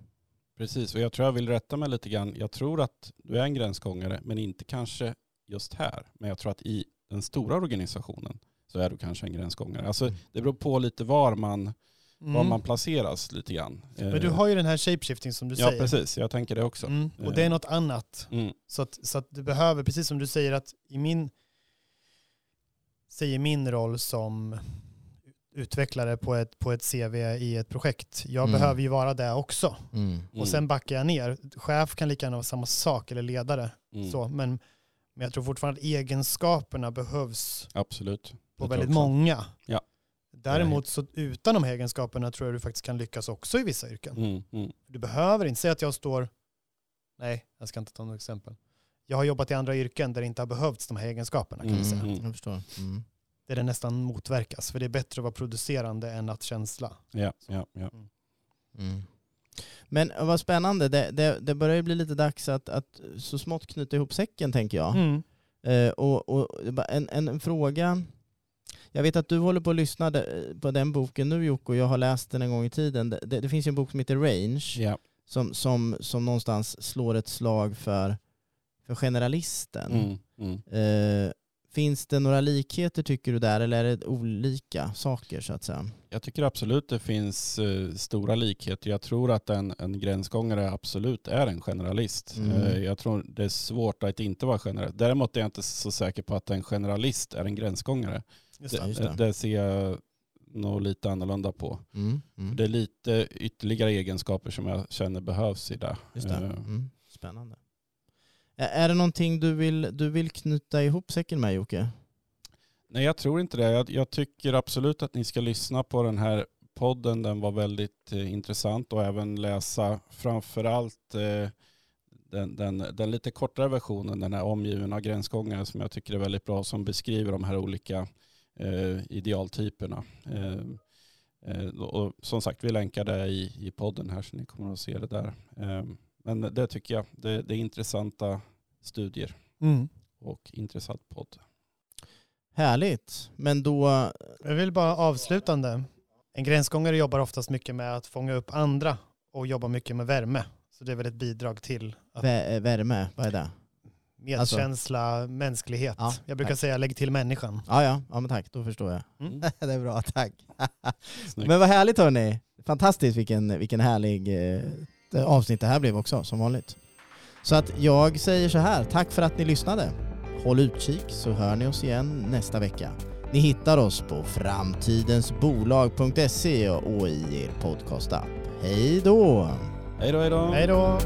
Precis, och jag tror jag vill rätta mig lite grann. Jag tror att du är en gränsgångare, men inte kanske just här. Men jag tror att i den stora organisationen så är du kanske en gränsgångare. Alltså det beror på lite var man, var Mm. man placeras lite grann. Men du har ju den här shapeshifting som du Ja, säger. precis. Jag tänker det också. Mm. Och det är något annat. Mm. Så att, så att du behöver, precis som du säger att i min, säger min roll som utvecklare på ett, på ett CV i ett projekt, jag Mm. behöver ju vara det också. Mm. Mm. Och sen backar jag ner. Chef kan lika gärna vara samma sak, eller ledare. Mm. Så, men, men jag tror fortfarande att egenskaperna behövs Absolut. på väldigt många. Ja. Däremot så utan de här egenskaperna tror jag du faktiskt kan lyckas också i vissa yrken. Mm. Mm. Du behöver inte säga att jag står, nej jag ska inte ta något exempel. Jag har jobbat i andra yrken där det inte har behövts de här egenskaperna kan vi Mm, säga. mm. Jag förstår. Mm. Där det nästan motverkas. För det är bättre att vara producerande än att känsla. Ja, ja, ja. Mm. Men eh, vad spännande, det, det, det börjar ju bli lite dags att, att så smått knyta ihop säcken tänker jag. Mm. Eh, och, och en, en, en fråga, jag vet att du håller på att lyssna på den boken nu Jocke och jag har läst den en gång i tiden. Det, det, finns ju en bok som heter Range ja. som, som, som någonstans slår ett slag för, för generalisten. Mm, mm. Eh, finns det några likheter tycker du där eller är det olika saker så att säga? Jag tycker absolut det finns eh, stora likheter. Jag tror att en, en gränsgångare absolut är en generalist. Mm. Eh, jag tror det är svårt att inte vara generalist. Däremot är jag inte så säker på att en generalist är en gränsgångare. Just det. Just det. det ser jag nog lite annorlunda på. Mm, mm. Det är lite ytterligare egenskaper som jag känner behövs i det. Just det. Eh, Mm. Spännande. Är det någonting du vill, du vill knyta ihop säcken med Jocke? Nej, jag tror inte det. Jag, jag tycker absolut att ni ska lyssna på den här podden. Den var väldigt eh, intressant och även läsa framförallt eh, den, den, den lite kortare versionen, den här omgiven av gränsgångare som jag tycker är väldigt bra, som beskriver de här olika eh, idealtyperna. Eh, eh, och som sagt, vi länkar det i, i podden här så ni kommer att se det där. Eh, men det tycker jag, det, det är intressanta studier Mm. och intressant podd. Härligt. Men då, Jag vill bara avslutande. En gränsgångare jobbar oftast mycket med att fånga upp andra och jobbar mycket med värme. Så det är väl ett bidrag till att vä- värme, vad är det? Medkänsla, mänsklighet. Ja, jag brukar tack. säga lägg till människan. Ja, ja, ja men tack, då förstår jag. Mm. det är bra, tack. Men vad härligt hörni. Fantastiskt vilken, vilken härlig eh, avsnitt det här blev också, som vanligt. Så att jag säger så här, tack för att ni lyssnade. Håll utkik så hör ni oss igen nästa vecka. Ni hittar oss på framtidensbolag.se och i er podcastapp. Hej då! Hej då, hej då. Hej då!